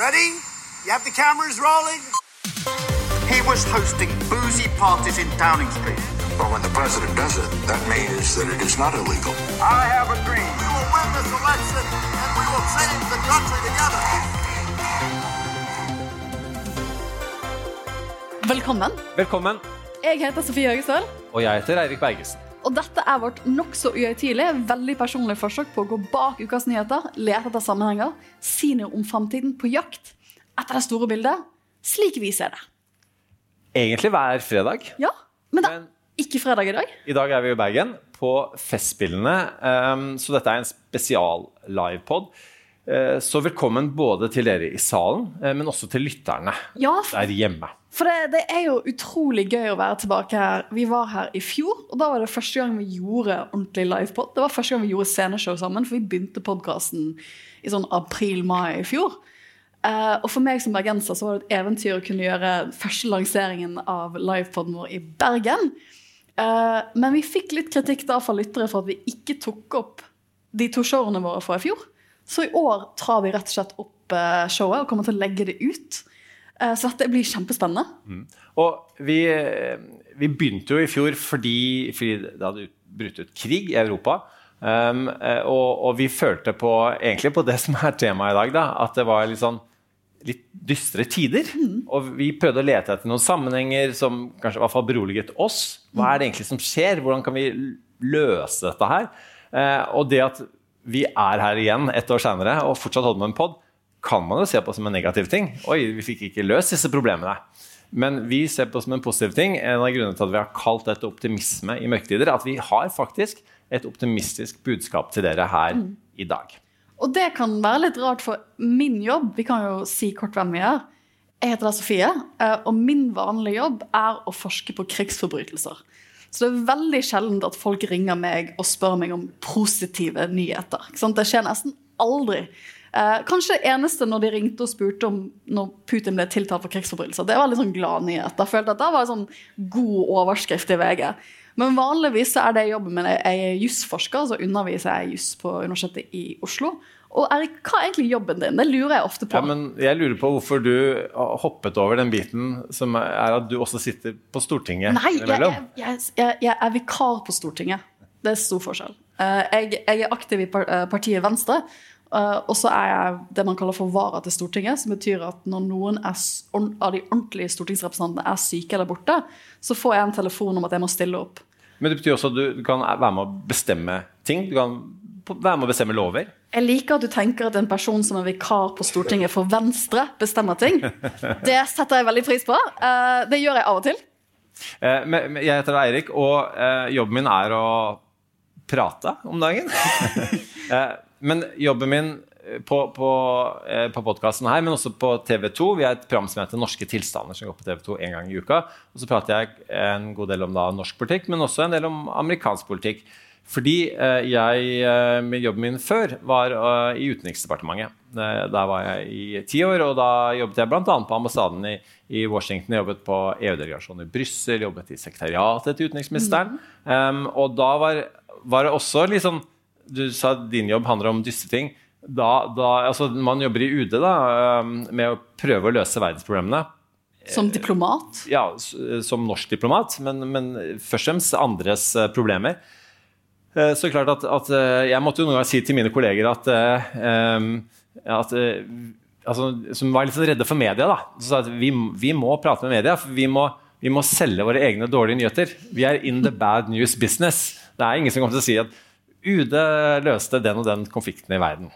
Ready? You have the cameras rolling? He was hosting boozy parties in Downing Street. But when the president does it, that means that it is not illegal. I have a dream. We will win this election and we will change the country together. Velkommen. Velkommen. Jeg heter Sofie Høgestøl. Og jeg heter Eirik Bergesen. Og dette er vårt nokså uhøytidelige, veldig personlige forsøk på å gå bak ukas nyheter, lete etter sammenhenger, si noe om framtiden, på jakt etter det store bildet, slik vi ser det. Egentlig hver fredag. Ja, men det er ikke fredag i dag. I dag er vi i Bergen på Festspillene, um, så dette er en spesial livepod. Uh, Så velkommen både til dere i salen, uh, men også til lytterne Ja, der hjemme. for det, det er jo utrolig gøy å være tilbake her. Vi var her i fjor, og da var det første gang vi gjorde ordentlig livepod. Det var første gang vi gjorde sceneshow sammen, for vi begynte podkasten i sånn april-mai i fjor. Eh, og for meg som bergenser så var det et eventyr å kunne gjøre første lanseringen av livepoden vår i Bergen. Eh, men vi fikk litt kritikk da fra lyttere for at vi ikke tok opp de to showene våre fra i fjor. Så i år tar vi rett og slett opp eh, showet og kommer til å legge det ut. Eh, så dette blir kjempespennende. Og vi, eh, vi begynte jo i fjor fordi, fordi det hadde ut- brutt ut krig i Europa. Um, og, og vi følte på, egentlig på det som er temaet i dag, da, at det var litt sånn litt dystre tider. Og vi prøvde å lete etter noen sammenhenger som kanskje i hvert fall beroliget oss. Hva er det egentlig som skjer? Hvordan kan vi løse dette her? Uh, og det at vi er her igjen ett år senere og fortsatt holder med en pod, kan man jo se på som en negativ ting. Oi, vi fikk ikke løst disse problemene. Men vi ser på som en positiv ting. En av grunnene til at vi har kalt dette optimisme i mørketider, er at vi har faktisk et optimistisk budskap til dere her i dag. Og det kan være litt rart for min jobb. Vi kan jo si kort hvem vi er. Jeg heter da Sofie, eh, og min vanlige jobb er å forske på krigsforbrytelser. Så det er veldig sjelden at folk ringer meg og spør meg om positive nyheter. Det skjer nesten aldri. Eh, kanskje det eneste når de ringte og spurte om når Putin ble tiltalt for krigsforbrytelser. Det var litt sånn glad nyhet. Jeg følte at det var en sånn god overskrift i VG. Men vanligvis er det jobben min. Jeg er jusforsker, så underviser jeg juss på Universitetet i Oslo. Og Erik, hva er egentlig jobben din? Det lurer jeg ofte på. Ja, men jeg lurer på hvorfor du hoppet over den biten som er at du også sitter på Stortinget Nei, jeg, jeg, jeg, jeg er vikar på Stortinget. Det er stor forskjell. Eh, Jeg, er aktiv i eh, partiet Venstre. eh, Og så er jeg det man kaller for vara til Stortinget, som betyr at når noen er, av de ordentlige stortingsrepresentantene er syke eller borte, så får jeg en telefon om at jeg må stille opp. Men det betyr også at du, kan være med å bestemme ting. Du kan være med å bestemme lover. Jeg liker at du tenker at en person som er vikar på Stortinget for Venstre, bestemmer ting. Det setter jeg veldig pris på. Eh, Det gjør jeg av og til. Eh, jeg heter Eirik, og eh, jobben min er å prate om dagen. men jobben min på, på, på podkasten her, men også på TV 2 Vi er et program som heter Norske tilstander, som går på TV 2 en gang i uka. Og så prater jeg en god del om da, norsk politikk, men også en del om amerikansk politikk. Fordi eh, jeg eh, med jobben min før var eh, i Utenriksdepartementet. Der var jeg i ti år, og da jobbet jeg bl.a. på ambassaden i, i Washington. Jeg jobbet på EU-delegasjonen i Brussel, jobbet i sekretariatet til utenriksministeren. Um, og da var, var det også liksom Du sa at din jobb handler om dystre ting. Da, da, altså, man jobber i UD da, med å prøve å løse verdensproblemene Som diplomat. ja, som norsk diplomat, men, men først og fremst andres problemer. Eh, Så klart at, at eh, Jeg måtte jo noen ganger si til mine kolleger at, eh, at altså, Som var litt sånn redde for media. da, så sa at vi, vi må prate med media. for vi må, vi må selge våre egne dårlige nyheter. Vi er in the bad news business. Det er ingen som kommer til å si at UD løste den og den konflikten i verden.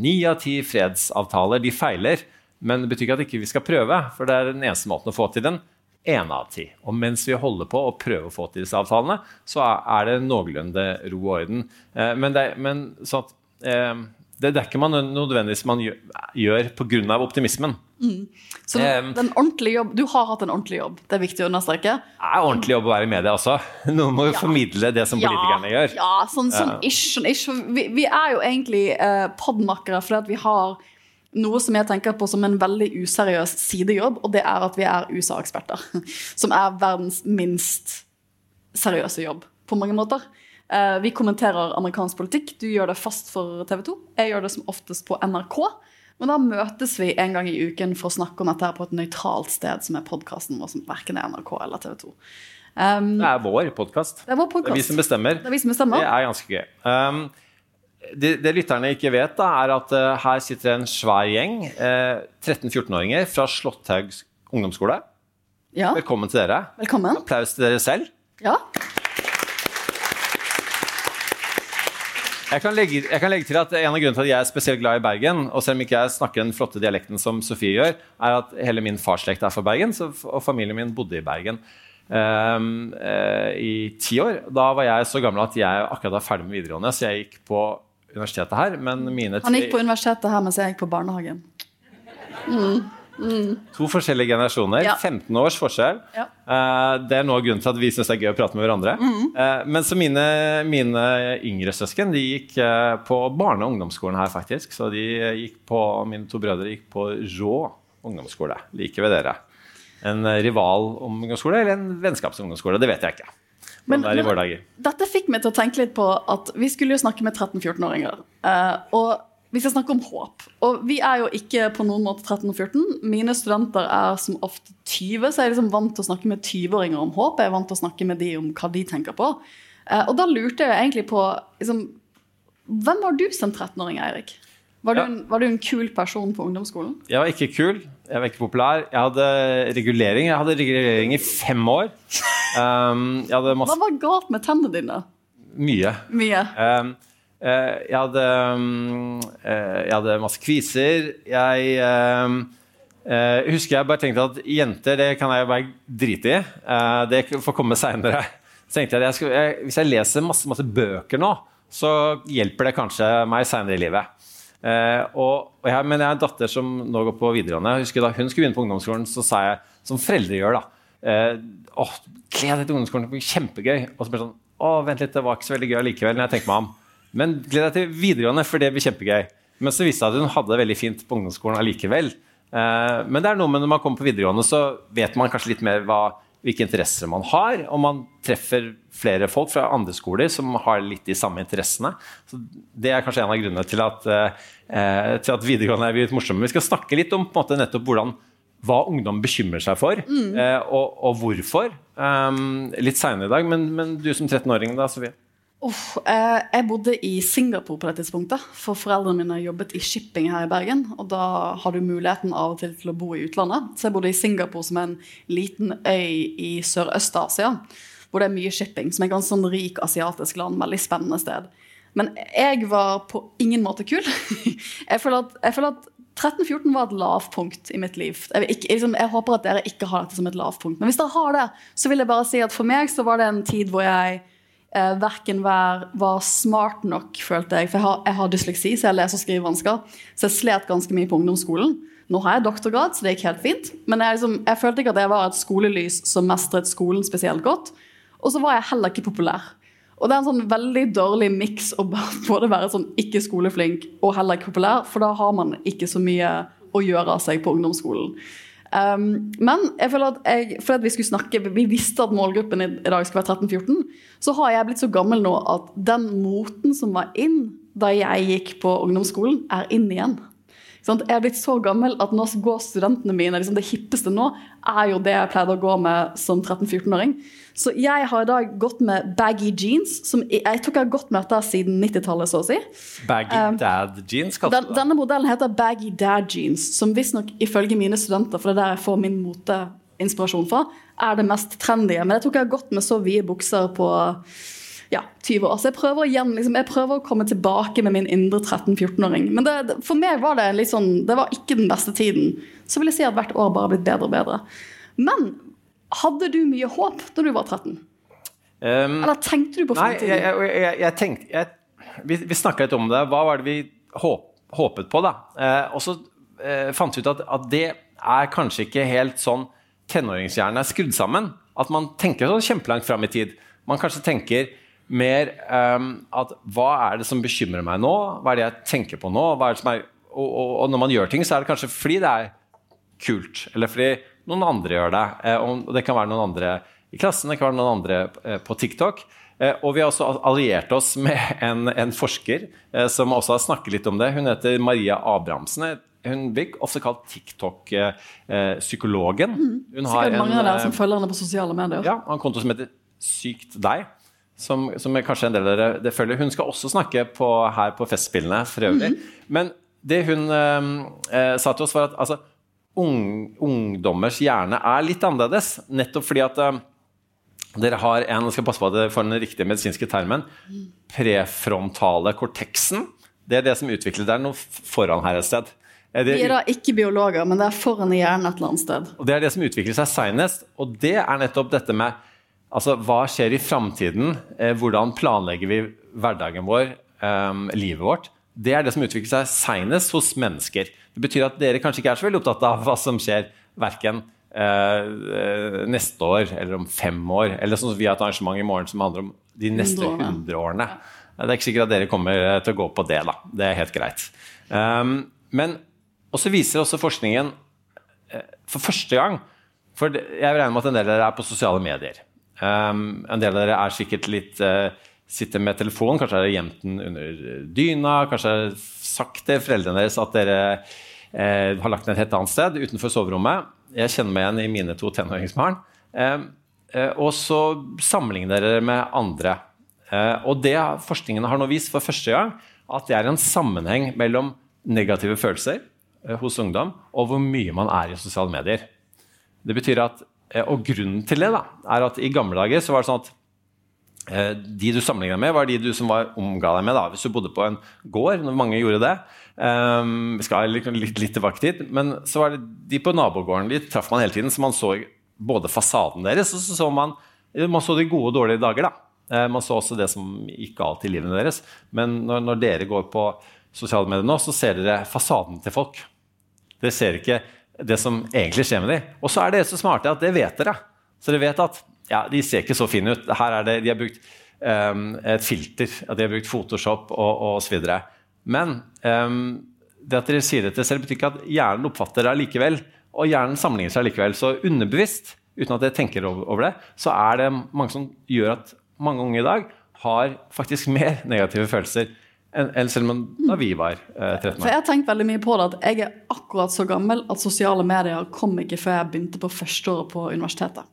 Ni av ti fredsavtaler de feiler, men det betyr ikke at ikke vi skal prøve. For det er den eneste måten å få til den én av ti. Og mens vi holder på å prøve å få til disse avtalene, så er det noenlunde ro og orden. Eh, Men, det, men sånn at eh, det, dekker er man nødvendigvis man gjør, pga. optimismen. Så Em. den ordentlige jobb, Du har hatt en ordentlig jobb, det er viktig å understreke. Det er ordentlig jobb å være i media også. Noen må jo formidle det som politikerne gjør. Ja, sånn, sånn ish. Sånn ish. Vi, vi er jo egentlig eh, podmakere fordi at vi har noe som jeg tenker på som en veldig useriøs sidejobb, og det er at vi er USA-eksperter. Som er verdens minst seriøse jobb på mange måter. Eh, vi kommenterer amerikansk politikk. Du gjør det fast for TV 2. Jeg gjør det som oftest på NRK. Men da møtes vi en gang i uken for å snakke om dette her på et nøytralt sted, som er podkasten vår, som verken er NRK eller TV 2. Um, Det er vår podkast. det Det er vi som bestemmer. Det er vi som bestemmer. Det er ganske gøy. Um, det, det lytterne ikke vet, da, er at uh, her sitter en svær gjeng. Uh, 13-14-åringer fra Slåtthaug ungdomsskole. Ja, Velkommen til dere. velkommen. Applaus til dere selv. Ja. Jeg kan, legge, jeg kan legge til at En av grunnene til at jeg er spesielt glad i Bergen, og selv om ikke jeg snakker den flotte dialekten som Sofie gjør, er at hele min farsslekt er fra Bergen, så, og familien min bodde i Bergen Um, uh, i ti år. Da var jeg så gammel at jeg akkurat var ferdig med videregående, så jeg gikk på universitetet her. Men mine Han gikk på universitetet her mens jeg gikk på barnehagen. to forskjellige generasjoner, Ja. 15 års forskjell. Ja. Eh, det er noe av grunnen til at vi syns det er gøy å prate med hverandre. Mm. men så mine, mine yngre søsken de gikk eh, på barne- og ungdomsskolen her, faktisk. Så de gikk på, mine to brødre gikk på Rå ungdomsskole, like ved dere. En eh, rival ungdomsskole eller en vennskapsungdomsskole, det vet jeg ikke. Men, dager. Dette fikk meg til å tenke litt på at vi skulle jo snakke med 13-14-åringer. eh, og vi skal snakke om håp. Og vi er jo ikke på noen måte 13 og 14. Mine studenter er som ofte 20, så jeg er liksom vant til å snakke med 20-åringer om håp. Jeg er vant til å snakke med de om hva de tenker på. Eh, og da lurte jeg egentlig på liksom, Hvem var du som 13-åring, Eirik? Var du, Ja. en, var du en kul person på ungdomsskolen? Jeg var ikke kul, jeg var ikke populær. Jeg hadde regulering. Jeg hadde regulering i fem år. Um, hadde Hva var galt med tennene dine? Mye. Mye. Um, uh, jeg, hadde, um, uh, jeg hadde masse kviser. Jeg eh, husker jeg bare tenkte at jenter det kan jeg bare drite i. Det får komme seinere. Så tenkte jeg, jeg skulle, jeg, Hvis jeg leser masse, masse bøker nå, så hjelper det kanskje meg seinere i livet. Eh, og, og jeg, men jeg har en datter som nå går på videregående. Jeg husker Da hun skulle begynne på ungdomsskolen, så sa jeg, som foreldre gjør, da eh, åh, Gled deg til ungdomsskolen, det blir kjempegøy. Og så ble det sånn Å, vent litt, det var ikke så veldig gøy likevel, når jeg tenker meg om. Men gled deg til videregående, for det blir kjempegøy. Men så viste det seg at hun hadde det veldig fint på ungdomsskolen allikevel. Eh, men det er noe med når man kommer på videregående, så vet man kanskje litt mer hva, hvilke interesser man har, og man treffer flere folk fra andre skoler som har litt de samme interessene. Så det er kanskje en av grunnene til at, eh, til at videregående er litt morsomme. Vi skal snakke litt om måte, nettopp hvordan hva ungdom bekymrer seg for, eh, og, og hvorfor. Um, litt seinere i dag, men, men du som 13-åring, da, Sofie? Uff, eh, jeg bodde i Singapore på det tidspunktet, for foreldrene mine jobbet i shipping her i Bergen. Og da har du muligheten av og til til å bo i utlandet. Så jeg bodde i Singapore som en liten øy i Sørøst-Asia. Hvor det er mye shipping, som er ganske sånn rik asiatisk land. Veldig spennende sted. Men jeg var på ingen måte kul. jeg føler at, jeg føler at 13-14 var et lavpunkt i mitt liv. Jeg, ikke, liksom, jeg håper at dere ikke har dette som et lavpunkt. Men hvis dere har det, så vil jeg bare si at for meg så var det en tid hvor jeg eh, verken var, var smart nok, følte jeg. For jeg har, jeg har dysleksi, så jeg leser- og skrivevansker. Så jeg slet ganske mye på ungdomsskolen. Nå har jeg doktorgrad, så det gikk helt fint. Men jeg, liksom, jeg følte ikke at jeg var et skolelys som mestret skolen spesielt godt. Og så var jeg heller ikke populær. Og det er en sånn veldig dårlig miks å både være sånn ikke skoleflink og heller ikke populær, for da har man ikke så mye å gjøre av seg på ungdomsskolen. Um, men jeg føler at jeg, for at vi skulle snakke, vi visste at målgruppen i, dag skulle være 13-14, så har jeg blitt så gammel nå at den moten som var inn da jeg gikk på ungdomsskolen, er inn igjen. Jeg er blitt så gammel at nå går studentene mine liksom Det hippeste nå er jo det jeg pleide å gå med som 13-14-åring. Så jeg har i dag gått med baggy jeans. Som jeg, jeg tror jeg har gått med dette siden 90-tallet, så å si. Baggy dad jeans, kalte Den, du det. denne modellen heter baggy dad jeans, som visstnok ifølge mine studenter, for det er der jeg får min moteinspirasjon fra, er det mest trendy. Men jeg tror ikke jeg har gått med så vide bukser på ja, 20 år. Så jeg prøver, igjen, liksom, jeg prøver å komme tilbake med min indre 13-14-åring. Men det, for meg var det litt sånn Det var ikke den beste tiden. Så vil jeg si at hvert år bare har blitt bedre og bedre. Men hadde du mye håp da du var 13? Um, Eller tenkte du på Nei, fremtiden? jeg, jeg, jeg, jeg tenkte Vi, vi snakka litt om det. Hva var det vi håp, håpet på, da? Eh, og så eh, fant vi ut at, at det er kanskje ikke helt sånn tenåringshjernen er skrudd sammen. At man tenker sånn kjempelangt fram i tid. Man kanskje tenker mer um, at hva er det som bekymrer meg nå? Hva er det jeg tenker på nå? Er og, og, og når man gjør ting, så er det kanskje fordi det er kult, eller fordi noen andre gjør det. Eh, og det kan være noen andre i klassen, det kan være noen andre eh, på TikTok. Eh, og vi har også alliert oss med en, en forsker som også har snakket litt om det. Hun heter Maria Abrahamsen. Hun blir ofte kalt TikTok-psykologen. Sikkert mange av dere som følger henne på sosiale medier. ja, har en konto som heter Sykt deg. Som, som kanskje en del av dere det følger. Hun skal også snakke på, her på Festspillene for øvrig. Men det hun eh, eh, sa til oss, var at altså, ung, ungdommers hjerne er litt annerledes. Nettopp fordi at eh, dere har en jeg skal passe på at dere får den riktige medisinske termen, prefrontale korteksen. Det er det som utvikler Det er noe foran her et sted. Det, Vi er da ikke biologer, men det er foran i hjernen et eller annet sted. og det er det som utvikler seg seinest. Og det er nettopp dette med altså, hva skjer i framtiden? Eh, hvordan planlegger vi hverdagen vår, eh, livet vårt? Det er det som utvikler seg seinest hos mennesker. Det betyr at dere kanskje ikke er så veldig opptatt av hva som skjer verken eh, eh, neste år eller om fem år. Eller sånn som vi har et arrangement i morgen som handler om de neste 100 årene. Det er ikke sikkert at dere kommer til å gå på det, da. Det er helt greit. Um, men også viser også forskningen for første gang For jeg regner med at en del av dere er på sosiale medier. Um, en del av dere er sikkert litt uh, Sitter med telefonen, kanskje er det gjemt den under dyna. Kanskje har sagt til foreldrene deres at dere uh, har lagt den et helt annet sted, utenfor soverommet. Jeg kjenner meg igjen i mine to tenåringsbarn. Eh, og så sammenligner dere med andre. Og det forskningen har nå vist for første gang, at det er en sammenheng mellom negative følelser hos ungdom og hvor mye man er i sosiale medier. Det betyr at, Og grunnen til det da, er at i gamle dager så var det sånn at eh, de du sammenligna med, var de du som var omga deg med. da, Hvis du bodde på en gård, når mange gjorde det. Um, skal litt, litt, tilbake dit, men så var det de på nabogården de traff man hele tiden. Så man så både fasaden deres, og så så man, man så de gode og dårlige dager. da. Eh, Man så også det som gikk galt i livene deres. Men når, når dere går på sosiale medier nå, så ser dere fasaden til folk. Dere ser ikke det som egentlig skjer med dem. Og så er dere så smarte at det vet dere. Så dere vet at ja, de ser ikke så fine ut. Her er det, de har brukt um, et filter, de har brukt Photoshop og, osv. Men um, det at dere sier det til selv, betyr ikke at hjernen oppfatter det likevel. Og hjernen sammenligner seg likevel. Så underbevisst, uten at dere tenker over det, så er det mange som gjør at mange unge i dag har faktisk mer negative følelser enn selv om da vi var eh, 13 For jeg har tenkt veldig mye på det, at jeg er akkurat så gammel at sosiale medier kom ikke før jeg begynte på førsteåret på universitetet.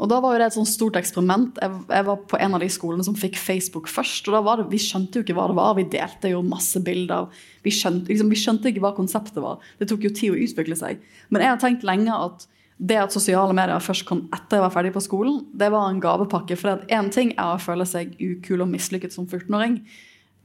Og da var jo det et sånt stort eksperiment. Jeg, jeg var på en av de skolene som fikk Facebook først. og da var det, Vi skjønte jo ikke hva det var. Vi delte jo masse bilder. Vi skjønte, liksom, vi skjønte ikke hva konseptet var. Det tok jo tid å utvikle seg. Men jeg har tenkt lenge at det at sosiale medier først kom etter jeg var ferdig på skolen, det var en gavepakke. For én ting er å føle seg ukul og mislykket som 14-åring.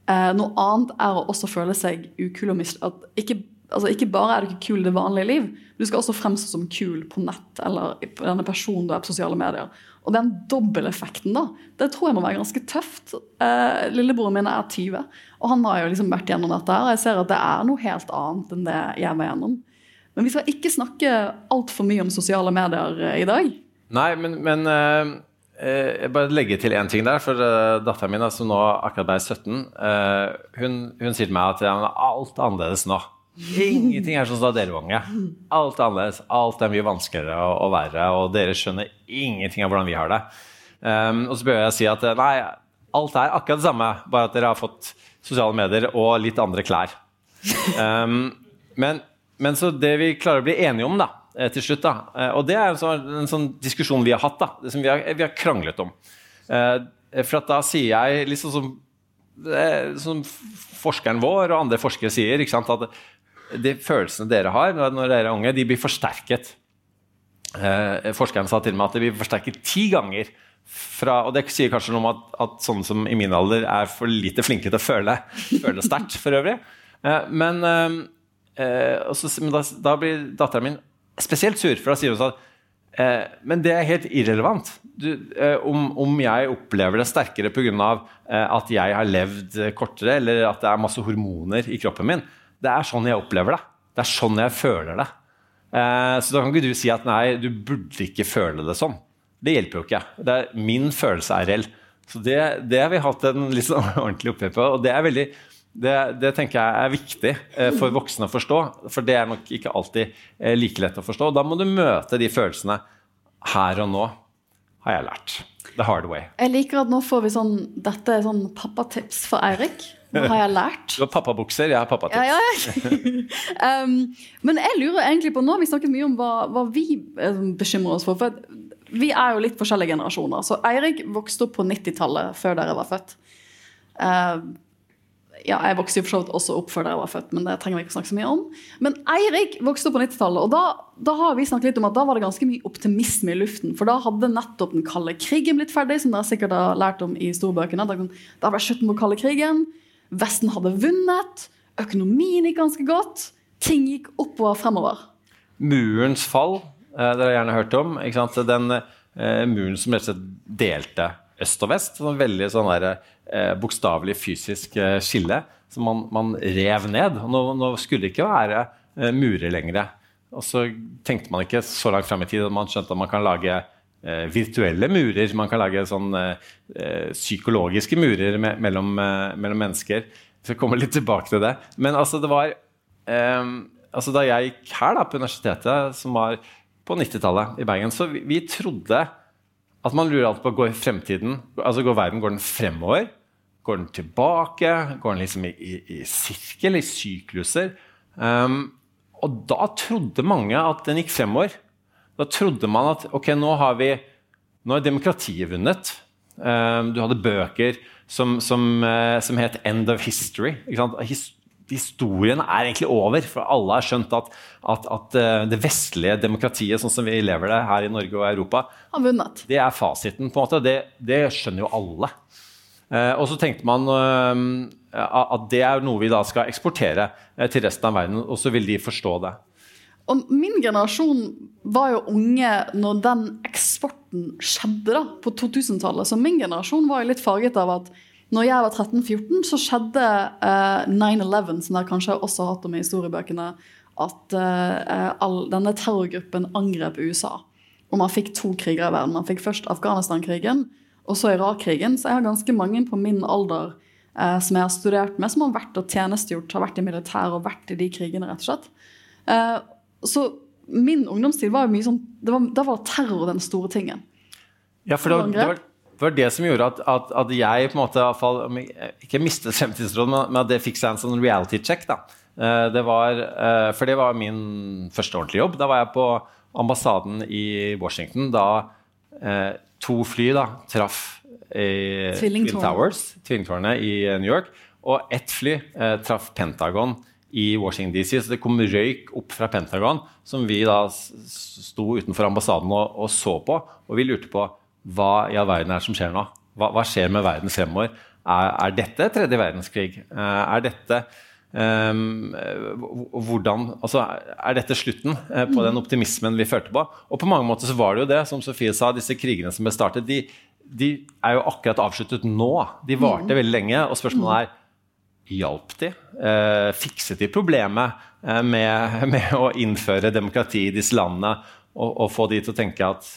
Eh, noe annet er å også føle seg ukul og mislykket. Ikke, altså, ikke bare er du ikke kul i det vanlige liv, du skal også fremstå som kul på nett eller på denne personen du er på sosiale medier. Og den dobbeleffekten, da, det tror jeg må være ganske tøft. Eh, lillebroren min er 20, og han har jo liksom vært gjennom dette her. Og jeg ser at det er noe helt annet enn det jeg var gjennom. Men vi skal ikke snakke altfor mye om sosiale medier eh, i dag. Nei, men, men eh, jeg bare legger til én ting der. For uh, datteren min, som nå akkurat ble 17, eh, hun, hun sier til meg at alt er annerledes nå. Ingenting er sånn som da dere var unge. Alt er annerledes. Alt er mye vanskeligere å, å være, og dere skjønner ingenting av hvordan vi har det. Um, og så bør jeg si at eh, nei, alt er akkurat det samme, bare at dere har fått sosiale medier og litt andre klær. Um, men, men så det vi klarer å bli enige om da, eh, til slutt, da, eh, og det er en sånn, en sånn diskusjon vi har hatt, da, som vi har, vi har kranglet om. Eh, For da sier jeg, sånn som, eh, som forskeren vår og andre forskere sier, ikke sant, at de følelsene dere har når, dere er unge, de blir forsterket. Eh, forskeren sa til meg at de blir forsterket ti ganger. Fra, og det sier kanskje noe om at, at sånne som i min alder er for lite flinke til å føle, føle sterkt for øvrig. Eh, men eh, eh, men da, da blir datteren min spesielt sur, for da sier hun sånn eh, Men det er helt irrelevant. Du, eh, om, om jeg opplever det sterkere pga. Eh, at jeg har levd kortere, eller at det er masse hormoner i kroppen min. Det er sånn jeg opplever det. Det er sånn jeg føler det. Eh, så da kan ikke du si at nei, du burde ikke føle det sånn. Det hjelper jo ikke. Det er, min følelse er reell. Så det, det har vi hatt en litt sånn ordentlig oppgjør på. Og det er veldig det, det tenker jeg er viktig eh, for voksne å forstå. For det er nok ikke alltid eh, like lett å forstå. Da må du møte de følelsene her og nå, har jeg lært. the hard way. Jeg liker at nå får vi sånn Dette er sånn pappatips for Eirik. Nå har jeg lært. Du har pappabukser, jeg har pappatips. Ja, ja. um, men jeg lurer egentlig på Nå har vi snakket mye om hva, hva vi eh, bekymrer oss for. for vi er jo litt forskjellige generasjoner. Så Eirik vokste opp på 90-tallet, før dere var født. Uh, ja, jeg vokste jo for så vidt også opp før dere var født, men det trenger vi ikke snakke så mye om. Men Eirik vokste opp på 90-tallet, og da, da, har vi snakket litt om at da var det ganske mye optimisme i luften. For da hadde nettopp den kalde krigen blitt ferdig, som dere sikkert har lært om i storbøkene. Da, da var slutten på kalde krigen. Vesten hadde vunnet. Økonomien gikk ganske godt. Ting gikk oppover fremover. Murens fall, eh, dere har gjerne hørt om. Den eh, muren som rett og slett delte øst og vest. Sånn veldig sånn der, eh, bokstavelig fysisk eh, skille som man, man, rev ned. Og nå, nå, skulle det ikke være eh, murer lenger. Og så tenkte man ikke så langt frem i tid at man skjønte at man kan lage eh, virtuelle murer. Man kan lage sånn eh, psykologiske murer me mellom, eh, mellom, mennesker. Så jeg kommer litt tilbake til det. Men altså, det var altså, Da jeg gikk her da, på universitetet, som var på 90-tallet i Bergen, så vi, vi trodde at man lurer alltid på går fremtiden, altså går verden går den fremover. Går den tilbake? Går den liksom i, i, i sirkel, i sykluser? Um, og da trodde mange at den gikk fremover. Da trodde man at ok, nå har vi nå er demokratiet vunnet. Um, du hadde bøker som, som, uh, som het 'End of History'. His, historien er egentlig over, for alle har skjønt at, at, at, uh, det vestlige demokratiet, sånn som vi lever det her i Norge og Europa, har vunnet. Det er fasiten. på en måte. Det, det skjønner jo alle. Eh, og så tenkte man eh, at det er noe vi da skal eksportere til resten av verden, og så vil de forstå det. Og min generasjon var jo unge når den eksporten skjedde da, på 2000-tallet. Så min generasjon var jo litt farget av at når jeg var 13-14, så skjedde uh, 9-11, som dere kanskje også har hatt om i historiebøkene, at uh, all, denne terrorgruppen angrep USA. Og man fikk to kriger i verden. Man fikk først Afghanistan-krigen og så Irak-krigen. Så jeg har ganske mange på min alder uh, som jeg har studert med, som har vært og tjenestegjort, har vært i militæret og vært i de krigene, rett og slett. så min ungdomstid var jo mye sånn Da var terror den store tingen. Ja, for det var, det var var det som gjorde at, at, at jeg på en måte fall, ikke mistet fremtidsrådet, men, men at det fikk seg en sånn reality check. da. Eh, det var, eh, for det var min første ordentlige jobb. Da var jeg på ambassaden i Washington da eh, to fly da, traff i Twin Towers, tvillingtårnet i New York, og ett fly traff Pentagon i Washington DC. Så det kom røyk opp fra Pentagon, som vi da sto utenfor ambassaden og, og så på. Og vi lurte på hva i all verden er det som skjer nå? Hva, hva skjer med verden fremover? Er, er, dette tredje verdenskrig? Eh, er dette um, hvordan, altså, er dette slutten uh, på den optimismen vi følte på? Og på mange måter så var det jo det, som Sofie sa, disse krigene som ble startet, de, de er jo akkurat avsluttet nå. De varte mm. veldig lenge, og spørsmålet er Hjalp de? Eh, fikset de problemet uh, med, med, å innføre demokrati i disse landene og, og få de til å tenke at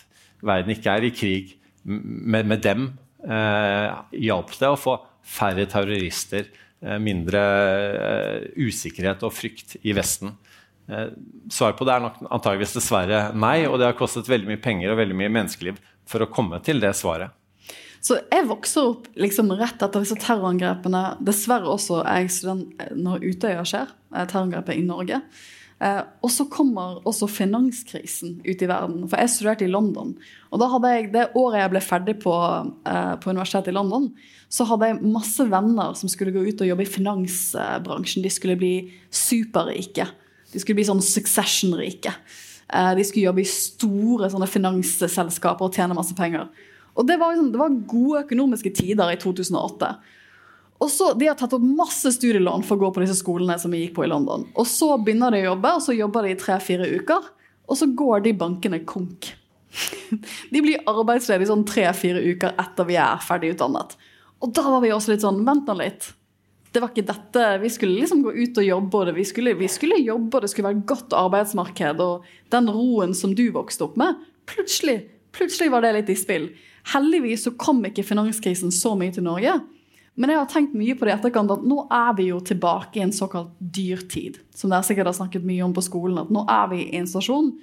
verden ikke er i krig med, med dem eh, hjalp det å få færre terrorister, eh, mindre eh, usikkerhet og frykt i Vesten. Svaret på det er nok antageligvis dessverre nei, og det har kostet veldig mye penger og veldig mye menneskeliv for å komme til det svaret. Så jeg vokser opp liksom rett etter disse terrorangrepene. Dessverre også er jeg student når Utøya skjer, terrorangrepet i Norge. Eh, og så kommer også finanskrisen ut i verden. For jeg studerte i London. Og da hadde jeg, det året jeg ble ferdig på, eh, på universitetet i London, så hadde jeg masse venner som skulle gå ut og jobbe i finansbransjen. De skulle bli superrike. De skulle bli sånn succession-rike. Eh, de skulle jobbe i store sånne finansselskaper og tjene masse penger. Og det var, liksom, det var gode økonomiske tider i 2008. Og så, De har tatt opp masse studielån for å gå på disse skolene som vi gikk på i London. Og Så begynner de å jobbe, og så jobber de i tre-fire uker. Og så går de bankene konk. De blir arbeidsledige sånn tre-fire uker etter vi er ferdig utdannet. Og da var vi også litt sånn Vent nå litt. Det var ikke dette. Vi skulle liksom gå ut og jobbe, og vi skulle, vi skulle jobbe, og det skulle være et godt arbeidsmarked. Og den roen som du vokste opp med, plutselig, plutselig var det litt i spill. Heldigvis så kom ikke finanskrisen så mye til Norge. Men jeg har tenkt mye på det i etterkant at nå er vi jo tilbake i en såkalt dyrtid. Som dere sikkert har snakket mye om på skolen. At nå er vi i en stasjon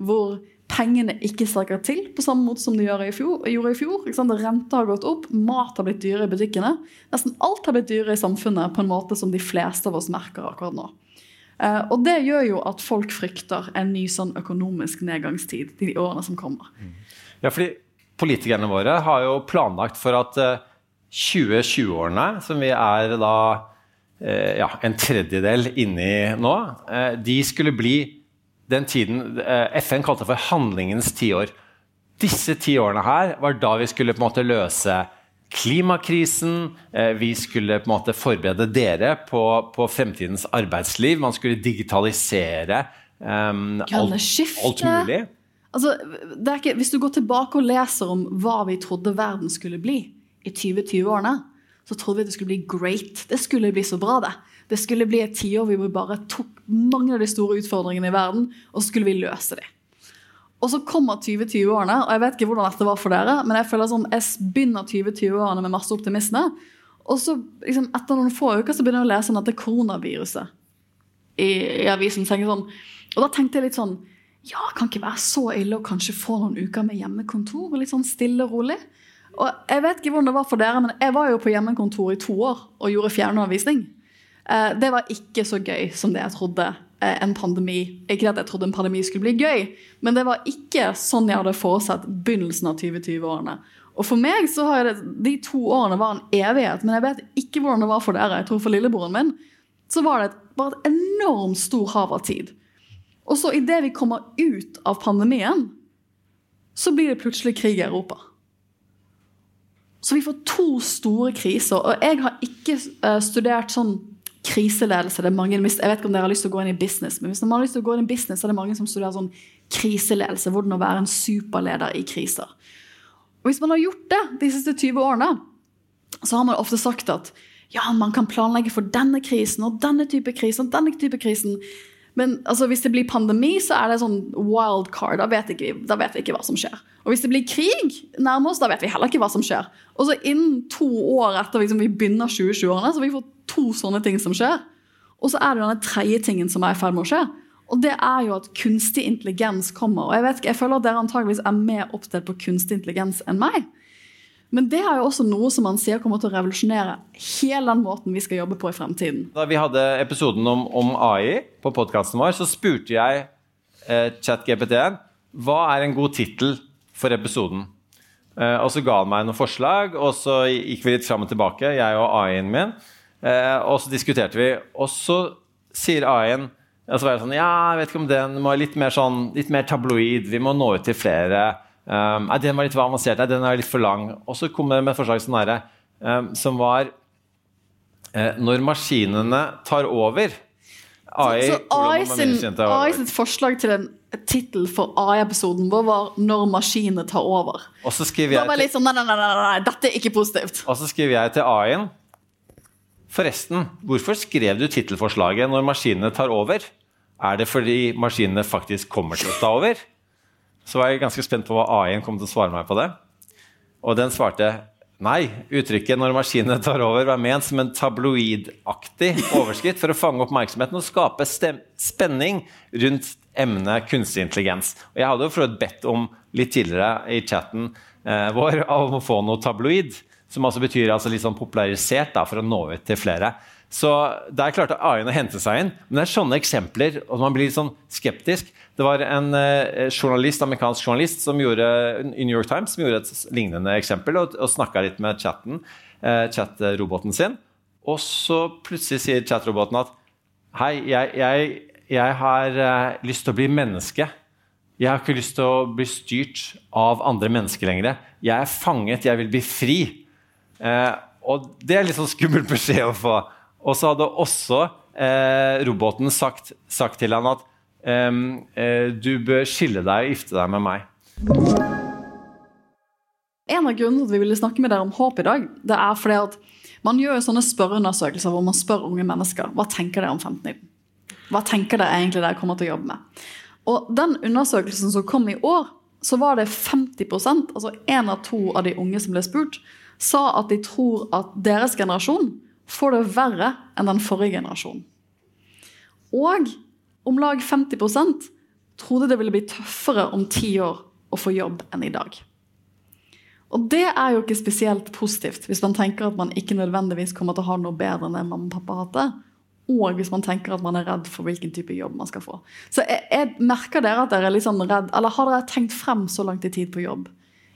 hvor pengene ikke strekker til på samme måte som de gjorde i fjor. Gjorde i fjor? Renta har gått opp, mat har blitt dyrere i butikkene. Nesten alt har blitt dyrere i samfunnet på en måte som de fleste av oss merker akkurat nå. Eh, og det gjør jo at folk frykter en ny sånn økonomisk nedgangstid de årene som kommer. Ja, fordi politikerne våre har jo planlagt for at eh, 2020-årene, som vi er da eh, ja, en tredjedel inni nå, eh, de skulle bli den tiden eh, FN kalte for handlingens tiår. Disse ti årene her var da vi skulle på en måte løse klimakrisen. eh, Vi skulle på en måte forberede dere på, på fremtidens arbeidsliv. Man skulle digitalisere um, alt, alt mulig. Altså, ikke, hvis du går tilbake og leser om hva vi trodde verden skulle bli i 2020-årene, så trodde vi at det skulle bli great. Det skulle bli så bra, det. Det skulle bli et tiår hvor vi bare tok mange av de store utfordringene i verden, og så skulle vi løse dem. Og så kommer 2020-årene, og jeg vet ikke hvordan dette var for dere, men jeg føler sånn, jeg begynner 2020-årene med masse optimisme, og så liksom, etter noen få uker så begynner jeg å lese om dette koronaviruset i, i avisen. sånn, Og da tenkte jeg litt sånn Ja, kan ikke være så ille å kanskje få noen uker med hjemmekontor. og Litt sånn stille og rolig. Og jeg vet ikke hvordan det var for dere, men jeg var jo på hjemmekontor i to år og gjorde fjernundervisning. Eh, det var ikke så gøy som det jeg trodde eh, en pandemi Ikke at jeg trodde en pandemi skulle bli gøy, men det var ikke sånn jeg hadde forutsett begynnelsen av 2020-årene. Og for meg så har det, De to årene var en evighet, men jeg vet ikke hvordan det var for dere. Jeg tror For lillebroren min så var det et, bare et enormt stor hav av tid. Og så idet vi kommer ut av pandemien, så blir det plutselig krig i Europa. Så vi får to store kriser. Og jeg har ikke eh, studert sånn kriseledelse. Det er mange, jeg vet ikke om dere har lyst til å gå inn i business, men hvis man har lyst til å gå inn i business, så er det mange som studerer sånn kriseledelse. Hvordan å være en superleder i kriser. Og hvis man har gjort det de siste 20 årene, så har man ofte sagt at ja, man kan planlegge for denne krisen og denne type krisen og denne type krisen. Men altså, hvis det blir pandemi, så er det sånn wild card. Da vet, ikke, da vet vi ikke hva som skjer. Og hvis det blir krig nærme oss, da vet vi heller ikke hva som skjer. Og så innen to år etter liksom, vi begynner 2020-årene, så vi fått to sånne ting som skjer. Og så er det denne tredje tingen som er i ferd med å skje. Og det er jo at kunstig intelligens kommer. Og jeg vet jeg føler at dere antageligvis er mer opptatt på kunstig intelligens enn meg. Men det er jo også noe som man sier kommer til å revolusjonere hele den måten vi skal jobbe på i fremtiden. Da vi hadde episoden om, om AI på podkasten vår, så spurte jeg eh, ChatGPT-en hva er en god tittel for episoden. Eh, og så ga han meg noen forslag, og så gikk vi litt fram og tilbake, jeg og AI-en min. Eh, og så diskuterte vi, og så sier AI-en og så var jeg sånn, ja, jeg vet ikke om den må litt mer, sånn, litt mer tabloid, vi må nå ut til flere. Um, nei, den var litt for avansert, nei, den er litt for lang. Og så kom det med et forslag sånn der, um, som var uh, Når maskinene tar over AI, Så så AI, sitt forslag til en tittel for AI-episoden vår var 'Når maskinene tar over'. Og så skriver jeg til, nei, nei, nei, nei, nei, dette er ikke positivt. Og så skriver jeg til AI-en Forresten, hvorfor skrev du tittelforslaget 'Når maskinene tar over'? Er det fordi maskinene faktisk kommer til å ta over? Så var jeg ganske spent på hva AI-en kom til å svare meg på det. Og den svarte nei. Uttrykket 'når maskinene tar over' var ment som en tabloidaktig overskritt for å fange oppmerksomheten og skape spenning rundt emnet kunstig intelligens. Og jeg hadde jo for bedt om litt tidligere i chatten eh, vår om å få noe tabloid. Som altså betyr altså litt sånn popularisert da, for å nå ut til flere. Så der klarte AI-en å hente seg inn. Men det er sånne eksempler, og man blir litt sånn skeptisk. Det var en eh, journalist, amerikansk journalist som gjorde, i New York Times som gjorde et lignende eksempel og, og snakka litt med chatten, eh, chat-roboten sin. Og så plutselig sier chat-roboten at Hei, jeg, jeg, jeg har eh, lyst til å bli menneske. Jeg har ikke lyst til å bli styrt av andre mennesker lenger. Jeg er fanget, jeg vil bli fri. Eh, og det er litt sånn skummel beskjed å få. Og så hadde også eh, roboten sagt, sagt til han at du bør skille deg og gifte deg med meg. En av grunnene til at vi ville snakke med dere om håp i dag, det er fordi at man gjør jo sånne spørreundersøkelser hvor man spør unge mennesker hva tenker dere om 1519. Hva tenker dere egentlig dere kommer til å jobbe med? Og den undersøkelsen som kom i år, så var det 50% altså én av to av de unge som ble spurt, sa at de tror at deres generasjon får det verre enn den forrige generasjonen. Og om lag 50% trodde det ville bli tøffere om ti år å få jobb enn i dag. Og det er jo ikke spesielt positivt hvis man tenker at man ikke nødvendigvis kommer til å ha noe bedre enn mamma og pappa hadde. Og hvis man tenker at man er redd for hvilken type jobb man skal få. Så jeg, jeg merker dere at dere er litt sånn redd, eller har dere tenkt frem så langt i tid på jobb?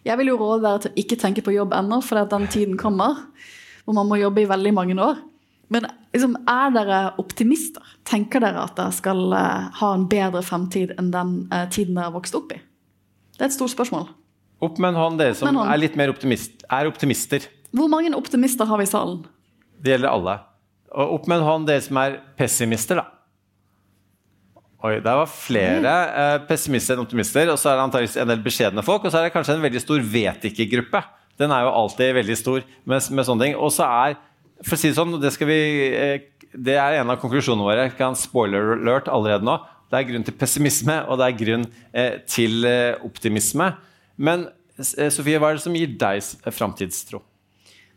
Jeg vil jo råde dere til å ikke tenke på jobb ennå, for den tiden kommer. Hvor man må jobbe i veldig mange år. Men liksom, er dere optimister? Tenker dere at dere skal uh, ha en bedre fremtid enn den uh, tiden dere har vokst opp i? Det er et stort spørsmål. Opp med en hånd, dere som er litt mer optimist, er optimister. Hvor mange optimister har vi i salen? Det gjelder alle. Og opp med en hånd, dere som er pessimister, da. Oi, det var flere eh, pessimister enn optimister. Og så er det antakeligvis en del beskjedne folk. Og så er det kanskje en veldig stor vet ikke-gruppe. Den er jo alltid veldig stor med, med sånne ting. Og så er, for å si det sånn, det, vi, eh, det er en av konklusjonene våre. Jeg kan spoiler alert allerede nå. Det er grunn til pessimisme, og det er grunn eh, til eh, optimisme. Men Sofie, hva er det som gir deg framtidstro?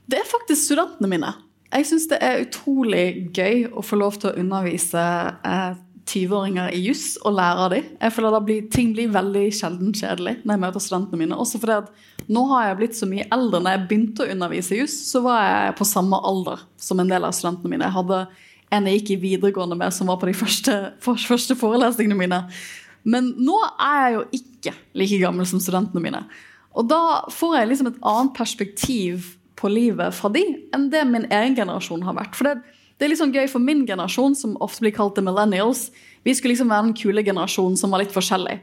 Det er faktisk studentene mine. Jeg syns det er utrolig gøy å få lov til å undervise eh, 20-åringer i juss og lære av dem. Jeg føler da blir, Ting blir veldig sjelden kjedelig når jeg møter studentene mine. Også fordi at nå har jeg blitt så mye eldre. Når jeg begynte å undervise i juss, så var jeg på samme alder som en del av studentene mine. Jeg hadde en jeg gikk i videregående med, som var på de første, første forelesningene mine. Men nå er jeg jo ikke like gammel som studentene mine. Og da får jeg liksom et annet perspektiv på livet fra de enn det min egen generasjon har vært. For det, det er litt sånn gøy for min generasjon, som ofte blir kalt the millennials. Vi skulle liksom være den kule generasjonen som var litt forskjellig.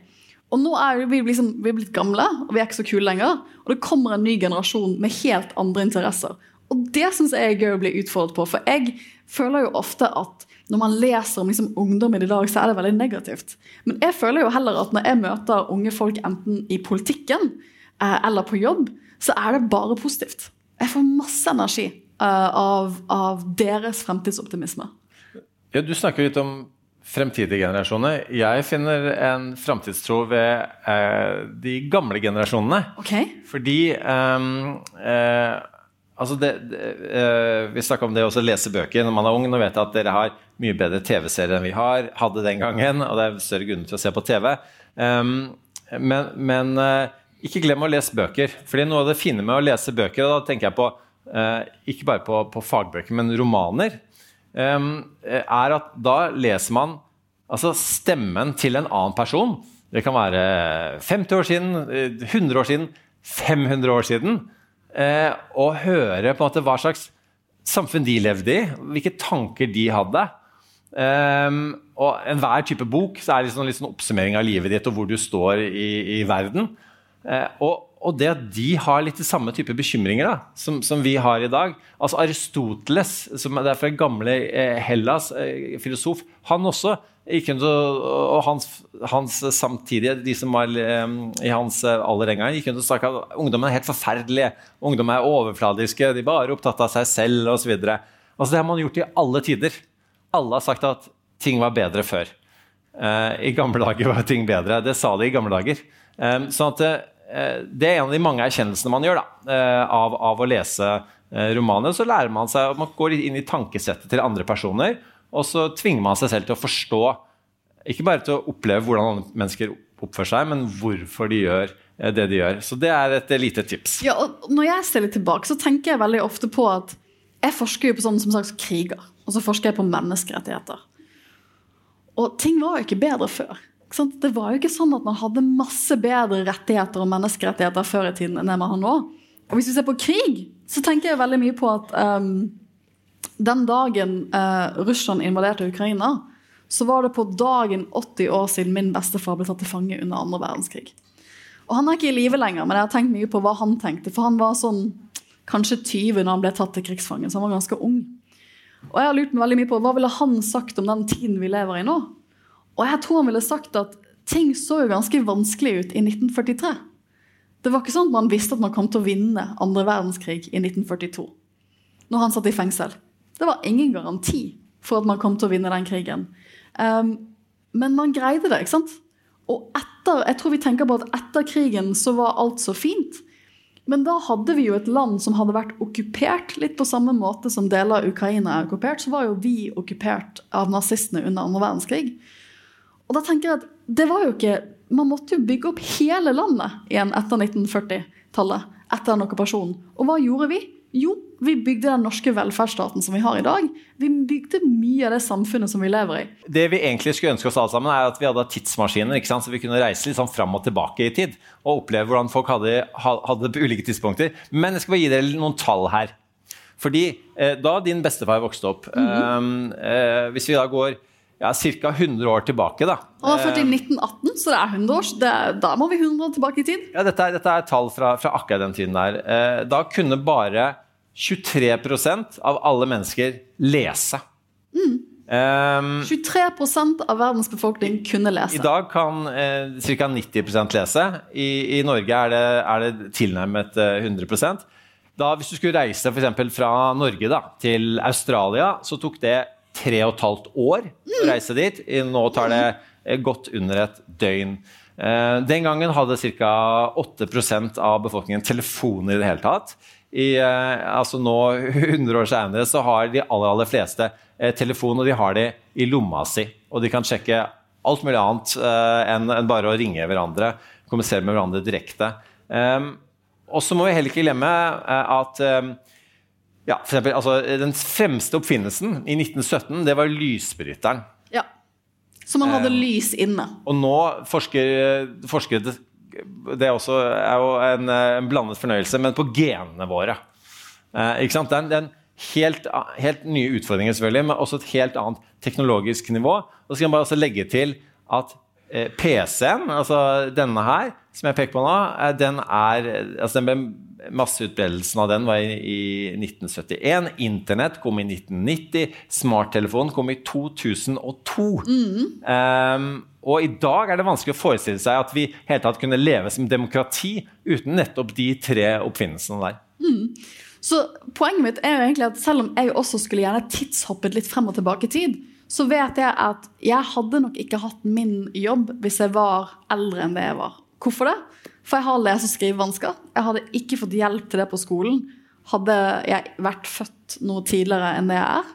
Og nå er vi, liksom, vi er blitt gamle, og vi er ikke så kule lenger. Og det kommer en ny generasjon med helt andre interesser. Og det syns jeg er gøy å bli utfordret på. For jeg føler jo ofte at når man leser om liksom ungdommen i dag, så er det veldig negativt. Men jeg føler jo heller at når jeg møter unge folk enten i politikken eh, eller på jobb, så er det bare positivt. Jeg får masse energi av, av deres fremtidsoptimisme. Ja, du snakker litt om fremtidige generasjoner. Jeg finner en framtidstro ved eh, de gamle generasjonene. Okay. Fordi eh, eh, altså det, det, eh, Vi snakka om det å lese bøker når man er ung. Nå vet jeg at dere har mye bedre TV-serier enn vi har, hadde den gangen. Og det er større grunner til å se på TV. Ehm, men men eh, ikke glem å lese bøker. Fordi noe av det fine med å lese bøker, og da tenker jeg på eh, ikke bare på, på fagbøker, men romaner, ehm, er at da leser man altså stemmen til en annen person. Det kan være 50 år siden, eh, 100 år siden, 500 år siden. Eh, og høre på en måte hva slags samfunn de levde i, hvilke tanker de hadde. Um, og enhver type bok så er det liksom sånn oppsummering av livet ditt og hvor du står i, i verden. Eh, og, og det at de har litt de samme type bekymringer da, som, som vi har i dag Altså Aristoteles, som er fra gamle eh, Hellas, eh, filosof, han også gikk rundt og, hans, hans samtidige, de som var eh, i hans alder den gangen, gikk rundt og snakka at ungdommen er helt forferdelige, ungdom er overfladiske, de er bare opptatt av seg selv osv. Altså, det har man gjort i alle tider. Alle har sagt at ting var bedre før. I gamle dager var ting bedre. Det sa de i gamle dager. Um, sånn at Det er en av de mange erkjennelsene man gjør da, eh, av, av å lese eh, romaner. Så lærer man seg, man går inn i tankesettet til andre personer, og så tvinger man seg selv til å forstå Ikke bare til å oppleve hvordan andre mennesker oppfører seg, men hvorfor de gjør eh, det de gjør. Så det er et eh, lite tips. Ja, og når jeg ser litt tilbake, så tenker jeg veldig ofte på at jeg forsker jo på sånn som sagt kriger. Og så forsker jeg på menneskerettigheter. Og ting var jo ikke bedre før. Det var jo ikke sånn at man hadde masse bedre rettigheter og menneskerettigheter før i tiden enn det man har nå. Og hvis vi ser på krig, så tenker jeg veldig mye på at um, den dagen uh, Russland invaderte Ukraina, så var det på dagen 80 år siden min bestefar ble tatt til fange under andre verdenskrig. Og han er ikke i live lenger, men jeg har tenkt mye på hva han tenkte. For han var sånn kanskje 20 når han ble tatt til krigsfange, så han var ganske ung. Og jeg har lurt meg veldig mye på hva ville han sagt om den tiden vi lever i nå? Og jeg tror han ville sagt at ting så jo ganske vanskelig ut i 1943. Det var ikke sånn at man visste at man kom til å vinne andre verdenskrig i 1942. Når han satt i fengsel. Det var ingen garanti for at man kom til å vinne den krigen. Um, men man greide det, ikke sant? Og etter, jeg tror vi tenker på at etter krigen så var alt så fint. Men da hadde vi jo et land som hadde vært okkupert, litt på samme måte som deler av Ukraina er okkupert. Så var jo vi okkupert av nazistene under andre verdenskrig. Og da tenker jeg at det var jo ikke Man måtte jo bygge opp hele landet igjen etter 1940-tallet. Etter en okkupasjon. Og hva gjorde vi? Jo, vi bygde den norske velferdsstaten som vi har i dag. Vi bygde mye av det samfunnet som vi lever i. Det vi egentlig skulle ønske oss alle sammen, er at vi hadde tidsmaskiner, ikke sant? så vi kunne reise litt sånn fram og tilbake i tid. Og oppleve hvordan folk hadde, hadde det på ulike tidspunkter. Men jeg skal bare gi dere noen tall her. Fordi eh, da din bestefar vokste opp eh, eh, Hvis vi da går ja, ca. 100 år tilbake, da Han var født i 1918, så det er 100 år. Det, da må vi 100 år tilbake i tid. Ja, dette er, dette er tall fra, fra akkurat den tiden der. Eh, da kunne bare 23% av alle mennesker lese. Um, 23% av verdens befolkning kunne lese. I dag kan eh, ca. 90% lese. I, I, Norge er det, er det tilnærmet eh, 100% da, Hvis du skulle reise for fra Norge da, til Australia, så tok det tre og et halvt år å reise dit. Nå tar det eh, godt under et døgn. Eh, den gangen hadde ca. 8% av befolkningen telefon i det hele tatt. I, eh, altså nå, 100 år senere, så har de aller, aller fleste telefon, og de har det i lomma si. Og de kan sjekke alt mulig annet enn bare å ringe hverandre, kommunisere med hverandre direkte. og så må vi heller ikke glemme at ja, for eksempel, altså, den fremste oppfinnelsen i 1917 det var lysbryteren. Ja. Så man hadde eh, lys inne. Og nå forsker, forsker Det er også er jo en, en, blandet fornøyelse, men på genene våre. Eh, ikke sant? Det er en, det er en helt, helt, nye utfordringer, selvfølgelig, men også et helt annet teknologisk nivå. Og så skal man bare også legge til at eh, PC-en, altså denne her, som jeg peker på nå, eh, den er altså den Masseutbredelsen av den var i, i 1971. Internett kom i 1990. Smarttelefonen kom i 2002. Mm. Um, og i dag er det vanskelig å forestille seg at vi helt tatt kunne leve som demokrati uten nettopp de tre oppfinnelsene der. Mm. Så poenget mitt er jo egentlig at selv om jeg også skulle gjerne tidshoppet litt frem og tilbake i tid, så vet jeg at jeg hadde nok ikke hatt min jobb hvis jeg var eldre enn det jeg var. Hvorfor det? For jeg har lese- og skrivevansker. Jeg hadde ikke fått hjelp til det på skolen. Hadde jeg vært født noe tidligere enn det jeg er.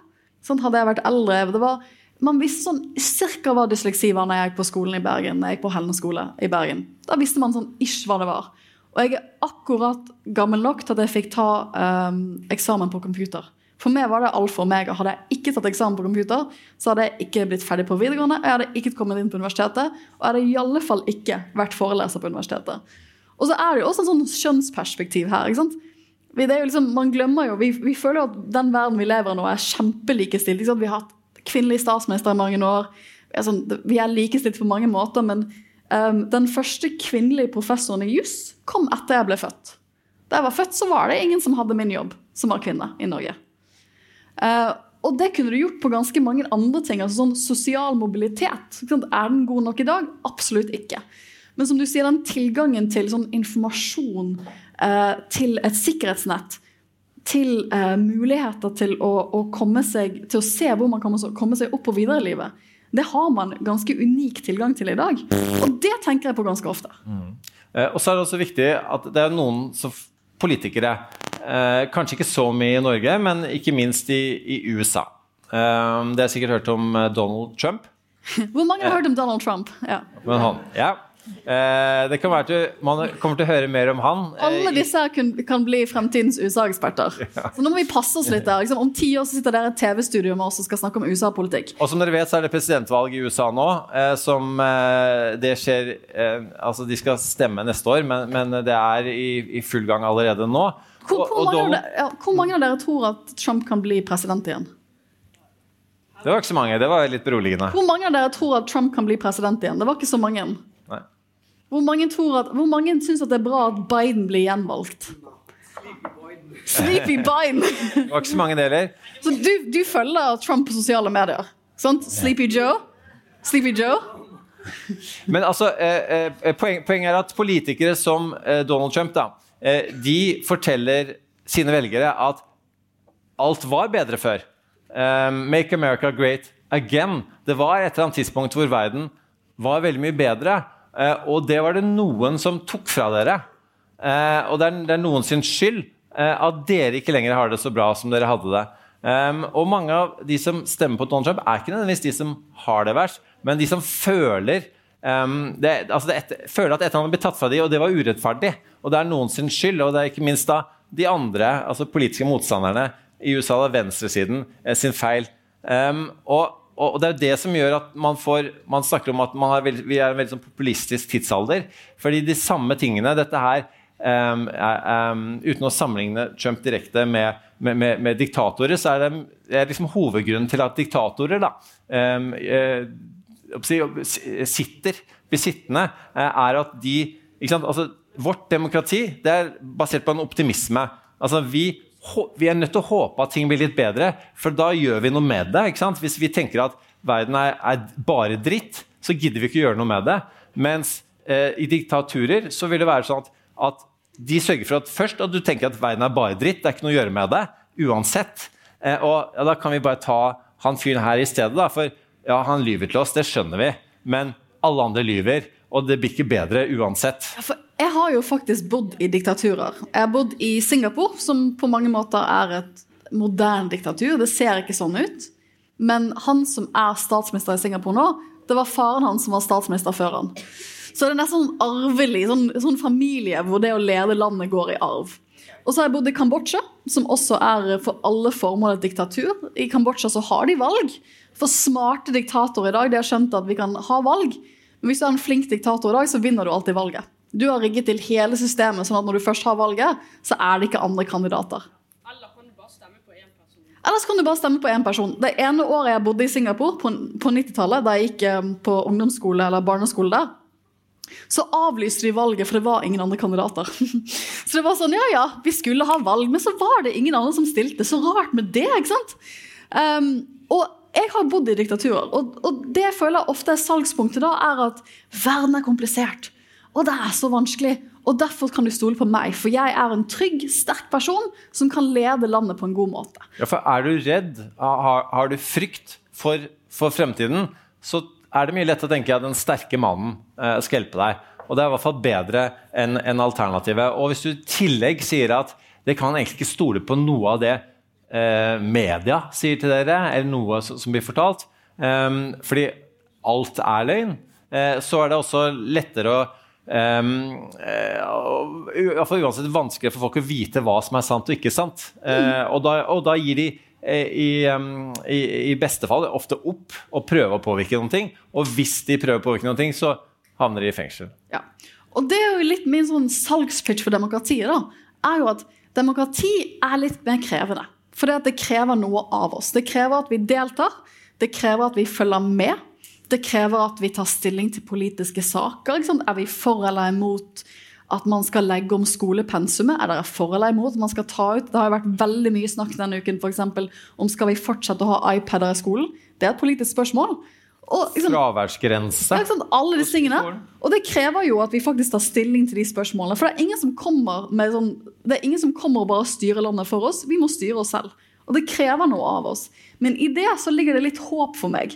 Sånn, hadde jeg vært eldre var, Man visste sånn cirka hva dysleksi var når jeg gikk på skolen i Bergen. Jeg gikk på Helne skole i Bergen. Da visste man sånn ish hva det var. Og jeg er akkurat gammel nok til at jeg fikk ta um, eksamen på computer. For meg var det alfa og omega. Hadde jeg ikke tatt eksamen på computer, så hadde jeg ikke blitt ferdig på videregående, jeg hadde ikke kommet inn på universitetet, og jeg hadde i alle fall ikke vært foreleser på universitetet. Og så er det jo også en sånn kjønnsperspektiv her. ikke sant? Liksom, man glemmer jo, vi, vi føler jo at den verden vi lever i nå, er kjempelikestilt. Vi har hatt kvinnelig statsminister i mange år. Vi er, sånn, er likestilt på mange måter, men um, den første kvinnelige professoren i juss kom etter jeg ble født. Da jeg var født, så var det ingen som hadde min jobb, som var kvinne i Norge. Uh, og det kunne du gjort på ganske mange andre ting. altså sånn Sosial mobilitet. Er den god nok i dag? Absolutt ikke. Men som du sier, den tilgangen til sånn informasjon, eh, til et sikkerhetsnett, til eh, muligheter til å, å, komme seg, til å se hvor man kan komme seg opp og videre i livet, det har man ganske unik tilgang til i dag. Og det tenker jeg på ganske ofte. Mm. og så er det også viktig at det er noen som politikere Eh, kanskje ikke så mye i Norge, men ikke minst i, i USA. Eh, det har sikkert hørt om eh, Donald Trump. Hvor mange har hørt om Donald Trump? Ja. Men han, ja. Eh, det kan være til, Man kommer til å høre mer om han. Eh, Alle disse kan, kan bli fremtidens USA-eksperter. Ja. Så nå må vi passe oss litt der. Liksom, om ti år så sitter dere i et TV-studio med oss og skal snakke om USA-politikk. Og som dere vet, så er det presidentvalg i USA nå. Eh, som det skjer Altså, de skal stemme neste år, men, men det er i, i full gang allerede nå. Hvor, hvor, mange Donald... dere, ja, hvor, mange av dere tror at Trump kan bli president igjen? Det var ikke så mange. Det var litt beroligende. Hvor mange av dere tror at Trump kan bli president igjen? Det var ikke så mange. Hvor mange, tror at, hvor mange syns at det er bra at Biden blir gjenvalgt? Sleepy Biden. det var ikke så mange deler. Så du, du følger Trump på sosiale medier? Sant? Sleepy Joe? Sleepy Joe? Men altså, eh, eh, poeng, poenget er at politikere som eh, Donald Trump da, Eh, de forteller sine velgere at alt var bedre før. Eh, make America great again. Det var et eller annet tidspunkt hvor verden var veldig mye bedre. Eh, og det var det noen som tok fra dere. Og det er, det er noen sin skyld at dere ikke lenger har det så bra som dere hadde det. og mange av de som stemmer på Donald Trump, er ikke nødvendigvis de som har det verst, Men de som føler um, det, altså det et, føler at et eller annet blir tatt fra dem, og det var urettferdig, og det er noen sin skyld, og det er ikke minst da de andre altså politiske motstanderne i USA, da venstresiden, eh, sin feil. Um, og, og, det er jo det som gjør at man får Man snakker om at veld, vi er en veldig sånn populistisk tidsalder. Fordi de samme tingene Dette her um, um, Uten å sammenligne Trump direkte med, med, med, med diktatorer, så er det, er liksom hovedgrunnen til at diktatorer da, um, sitter, blir sittende, eh, er at de altså, Vårt demokrati det er basert på en optimisme. Altså, vi vi er nødt til å håpe at ting blir litt bedre, for da gjør vi noe med det. Hvis vi tenker at verden er, er, bare dritt, så gidder vi ikke gjøre noe med det. Mens eh, i diktaturer så vil det være sånn at, at, de sørger for at først at du tenker at verden er bare dritt, det er ikke noe å gjøre med det, uansett. Eh, og ja, da kan vi bare ta han fyren her i stedet, da. For ja, han lyver til oss, det skjønner vi. Men alle andre lyver, og det blir ikke bedre uansett. Jeg har jo faktisk bodd i diktaturer. Jeg har bodd i Singapore, som på mange måter er et moderne diktatur. Det ser ikke sånn ut. Men han som er statsminister i Singapore nå, det var faren hans som var statsminister før han. Så det er nesten sånn arvelig, sånn, sånn familie hvor det å lede landet går i arv. Og så har jeg bodd i Kambodsja, som også er for alle formål et diktatur. I Kambodsja så har de valg. For smarte diktatorer i dag de har skjønt at vi kan ha valg. Men hvis du er en flink diktator i dag, så vinner du alltid valget. Du har rigget til hele systemet, sånn at når du først har valget, så er det ikke andre kandidater. Eller kan du bare stemme på én person? Ellers kan du bare stemme på én person. Det ene året jeg bodde i Singapore, på, på 90-tallet, da jeg gikk eh, på ungdomsskole eller barneskole der, så avlyste de valget, for det var ingen andre kandidater. Så det var sånn, ja ja, vi skulle ha valg, men så var det ingen andre som stilte. Så rart med det, ikke sant? Um, og jeg har bodd i diktaturer, og, og det jeg føler ofte er salgspunktet da, er at verden er komplisert. Og det er så vanskelig. Og derfor kan du stole på meg, for jeg er en trygg, sterk person som kan lede landet på en god måte. Ja, for Er du redd, har, har du frykt for, for, fremtiden, så er det mye lett å tenke at den sterke mannen eh, skal hjelpe deg. Og det er i hvert fall bedre enn en alternativet. Og hvis du i tillegg sier at det kan egentlig ikke stole på noe av det media sier til dere, eller noe som blir fortalt, eh, fordi alt er løgn, eh, så er det også lettere å Um, uansett vanskelig for folk å vite hva som er sant og ikke sant. Og, da, og, da, gir de i, um, i, i, beste fall ofte opp og prøver å påvirke noen ting. Og hvis de prøver å påvirke noen ting, så havner de i fengsel. Ja. Og det er jo litt min sånn salgspitch for demokratiet. da, er jo at Demokrati er litt mer krevende. For det, det krever noe av oss. Det krever at vi deltar. Det krever at vi følger med. Det krever at vi tar stilling til politiske saker. Er vi for eller imot at man skal legge om skolepensumet? Er dere for eller imot at man skal ta ut Det har vært veldig mye snakk denne uken for eksempel, om skal vi fortsette å ha iPader i skolen. Det er et politisk spørsmål. Og, liksom, Fraværsgrense. Ja, alle disse tingene. Og det krever jo at vi faktisk tar stilling til de spørsmålene. For det er ingen som kommer med sånn, det er ingen som kommer og bare styrer landet for oss. Vi må styre oss selv. Og det krever noe av oss. Men i det så ligger det litt håp for meg.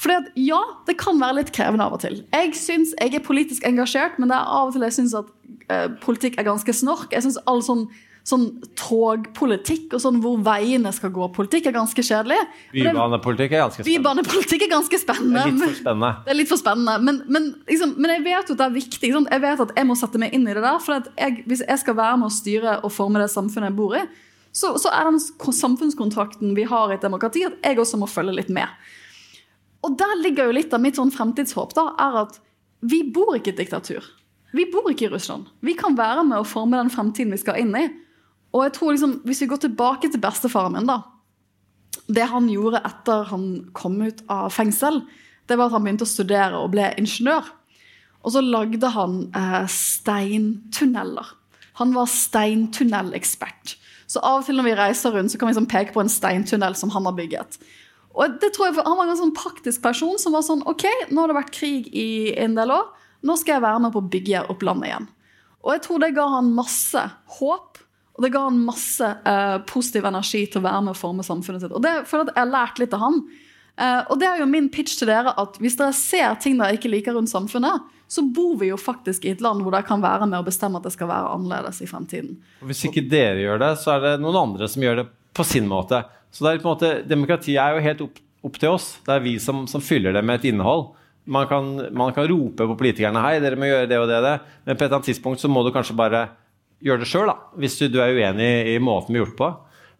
For ja, det kan være litt krevende av og til. Jeg synes jeg er politisk engasjert, men det er av og til jeg syns at eh, politikk er ganske snork. Jeg synes all sånn, sånn togpolitikk og sånn hvor veiene skal gå, politikk er ganske kjedelig. Bybanepolitikk er ganske spennende. Bybanepolitikk er ganske spennende. Det er litt for spennende. Det er litt for spennende. Men, men, liksom, men jeg vet jo at det er viktig. Sånn. Jeg vet at jeg må sette meg inn i det der. For jeg, hvis jeg skal være med å styre og forme det samfunnet jeg bor i, så, så er den samfunnskontrakten vi har i et demokrati, at jeg også må følge litt med. Og der ligger jo litt av mitt sånn fremtidshåp, da, er at vi bor ikke i et diktatur. Vi bor ikke i Russland. Vi kan være med å forme den fremtiden vi skal inn i. Og jeg tror liksom, Hvis vi går tilbake til bestefaren min, da. Det han gjorde etter han kom ut av fengsel, det var at han begynte å studere og ble ingeniør. Og så lagde han eh, steintunneler. Han var steintunnelekspert. Så av og til når vi reiser rundt, så kan vi liksom peke på en steintunnel som han har bygget. Og det tror jeg Han var en sånn praktisk person som var sånn OK, nå har det vært krig i en del år. Nå skal jeg være med på å bygge opp landet igjen. Og jeg tror det ga han masse håp. Og det ga han masse uh, positiv energi til å være med og forme samfunnet sitt. Og det føler jeg at jeg har lært litt av han. Uh, og det er jo min pitch til dere at hvis dere ser ting dere ikke liker rundt samfunnet, så bor vi jo faktisk i et land hvor dere kan være med og bestemme at det skal være annerledes i fremtiden. Og hvis ikke dere gjør det, så er det noen andre som gjør det på sin måte. Så det er på en måte, Demokratiet er jo helt opp, opp til oss. Det er vi som, som fyller det med et innhold. Man kan, man kan rope på politikerne hei, dere må gjøre det og det det, men på et eller annet tidspunkt så må du kanskje bare gjøre det sjøl, hvis du, du er uenig i måten vi har gjort på.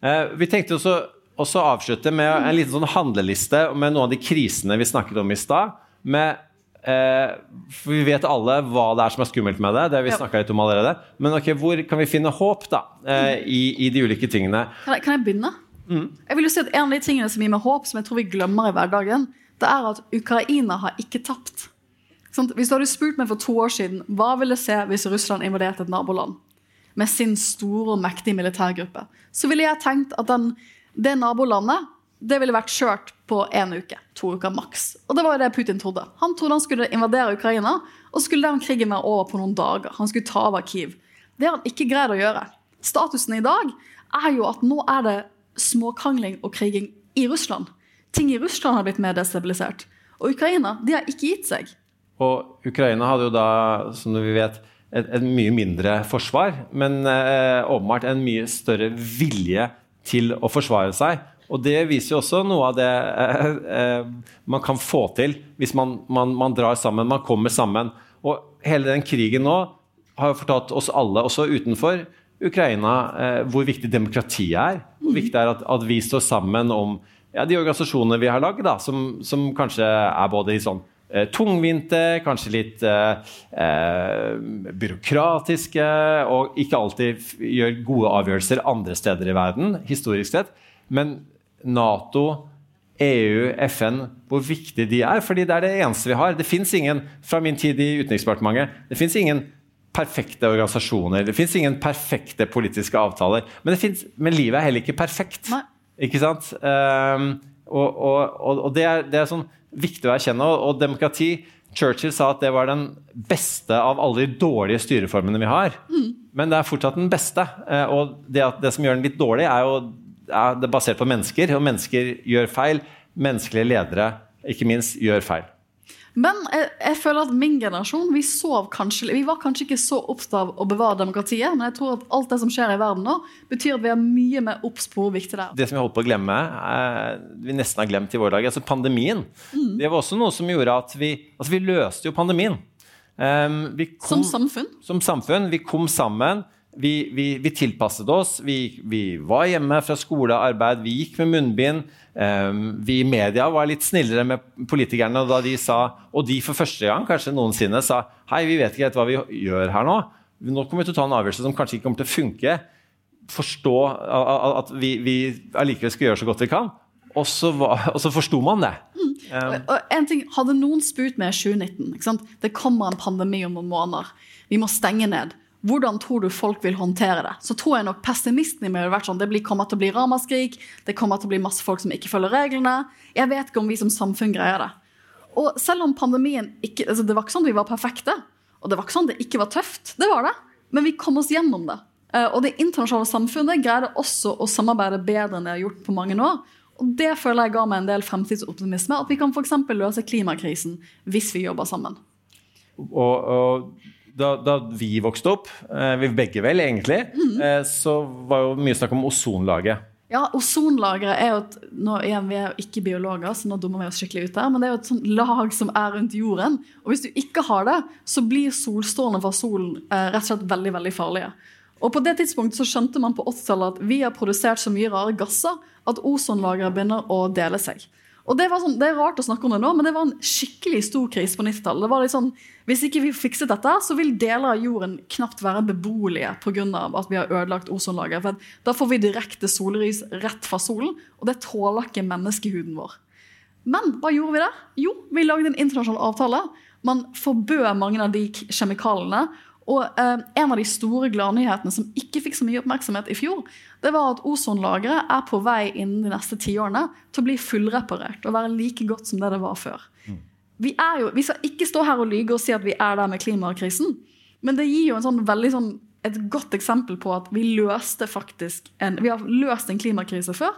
Eh, vi tenkte også, også avslutte med en liten sånn handleliste med noen av de krisene vi snakket om i stad. med Eh, for Vi vet alle hva det er som er skummelt med det. Det har vi Ja. litt om allerede. Men ok, hvor kan vi finne håp da, eh, i, i de ulike tingene? Kan jeg, kan jeg begynne? Jeg vil jo si at En av de tingene som gir meg håp, som jeg tror vi glemmer i hverdagen, det er at Ukraina har ikke tapt. Sant? Hvis du hadde spurt meg for to år siden hva ville se hvis Russland invaderte et naboland med sin store og mektige militærgruppe, så ville jeg tenkt at den, det nabolandet det ville vært kjørt på én uke. To uker maks. Og det var jo det Putin trodde. Han trodde han skulle invadere Ukraina, og skulle den krigen være over på noen dager. Han skulle ta over Kiev. Det har han ikke greid å gjøre. Statusen i dag er jo at nå er det småkrangling og kriging i Russland. Ting i Russland har blitt mer destabilisert. Og Ukraina de har ikke gitt seg. Og Ukraina hadde jo da, som vi vet, et, et mye mindre forsvar, men eh, åpenbart en mye større vilje til å forsvare seg. Og det viser jo også noe av det eh, eh, man kan få til hvis man, man, man drar sammen, man kommer sammen. Og hele den krigen nå har jo fortalt oss alle, også utenfor Ukraina, eh, hvor viktig demokratiet er. Hvor viktig det er at, at vi står sammen om ja, de organisasjonene vi har lagd, som, som kanskje er både i sånn tungvinte, kanskje litt eh, eh, byråkratiske, og ikke alltid gjør gode avgjørelser andre steder i verden, historisk sett. Men Nato, EU, FN, hvor viktig de er. fordi det er det eneste vi har. Det fins ingen, fra min tid i Utenriksdepartementet, det fins ingen perfekte organisasjoner. Det fins ingen perfekte politiske avtaler. Men, det finnes, men livet er heller ikke perfekt. Nei. Ikke sant? Um, og og, og, og det, er, det er sånn viktig å erkjenne. Og, demokrati Churchill sa at det var den beste av alle de dårlige styreformene vi har. Men det er fortsatt den beste. Eh, og det, det som gjør den litt dårlig, er jo er det er basert på mennesker. Og mennesker gjør feil. Menneskelige ledere, ikke minst, gjør feil. Men jeg, jeg føler at min generasjon vi sov kanskje, vi var kanskje ikke så opptatt av å bevare demokratiet, men jeg tror at alt det som skjer i verden nå, betyr at vi er mye mer obs på hvor viktig det er. det som vi holdt på å glemme, er, vi nesten har glemt i vår dag, altså pandemien. Det var også noe som gjorde at vi Altså, vi løste jo pandemien. Um, vi Som samfunn. Som samfunn. Vi kom sammen. Vi, vi, vi tilpasset oss. Vi, vi var hjemme fra skole og arbeid. Vi gikk med munnbind. Um, vi i media var litt snillere med politikerne da de sa, og de for første gang kanskje noensinne sa hei, vi vet ikke helt hva vi gjør her nå. Nå kommer vi til å ta en avgjørelse som kanskje ikke kommer til å funke. Forstå at vi, vi allikevel skal gjøre så godt vi kan. Og så, var- og så forsto man det. Og en ting, Hadde noen spurt meg i 2019 ikke sant? Det kommer en pandemi om noen måneder. Vi må stenge ned. Hvordan tror du folk vil håndtere det? Så tror jeg nok pessimisten i meg hadde vært sånn Det blir, kommer til å bli ramaskrik. Det kommer til å bli masse folk som ikke følger reglene. Jeg vet ikke om vi som samfunn greier det. Og selv om pandemien ikke altså Det var ikke sånn at vi var perfekte. Og det var ikke sånn at det ikke var tøft. Det var det. Men vi kom oss gjennom det. Eh, Og det internasjonale samfunnet greide også å samarbeide bedre enn det har gjort på mange år. Og det føler jeg ga meg en del fremtidsoptimisme. At vi kan f.eks. løse klimakrisen hvis vi jobber sammen. Og, og da, da vi vokste opp, eh, vi begge vel egentlig, mm. så var jo mye snakk om ozonlaget. Ja, Ozonlageret er jo et nå igjen, Vi er jo ikke biologer, så nå dummer vi oss skikkelig ut der, men det er jo et sånt lag som er rundt jorden. Og hvis du ikke har det, så blir solstrålene fra solen eh, rett og slett veldig veldig farlige. Og på det tidspunktet så skjønte man på 80-tallet at vi har produsert så mye rare gasser at ozonlageret begynner å dele seg. Og det, sånn, det er rart å snakke om det nå, men det var en skikkelig stor krise på 90-tallet. Det var litt sånn, Hvis ikke vi fikset dette, så vil deler av jorden knapt være beboelige pga. at vi har ødelagt ozonlaget. For da får vi direkte solrys rett fra solen, og det tåler ikke menneskehuden vår. Men hva gjorde vi der? Jo, vi lagde en internasjonal avtale. Man forbød mange av de kjemikaliene. Og eh, en av de store gladnyhetene som ikke fikk så mye oppmerksomhet i fjor, det var at ozonlageret er på vei innen de neste tiårene til å bli fullreparert og være like godt som det det var før. Vi, er jo, vi skal ikke stå her og lyge og si at vi er der med klimakrisen, men det gir jo en sånn veldig sånn, et godt eksempel på at vi løste faktisk en, vi har løst en klimakrise før.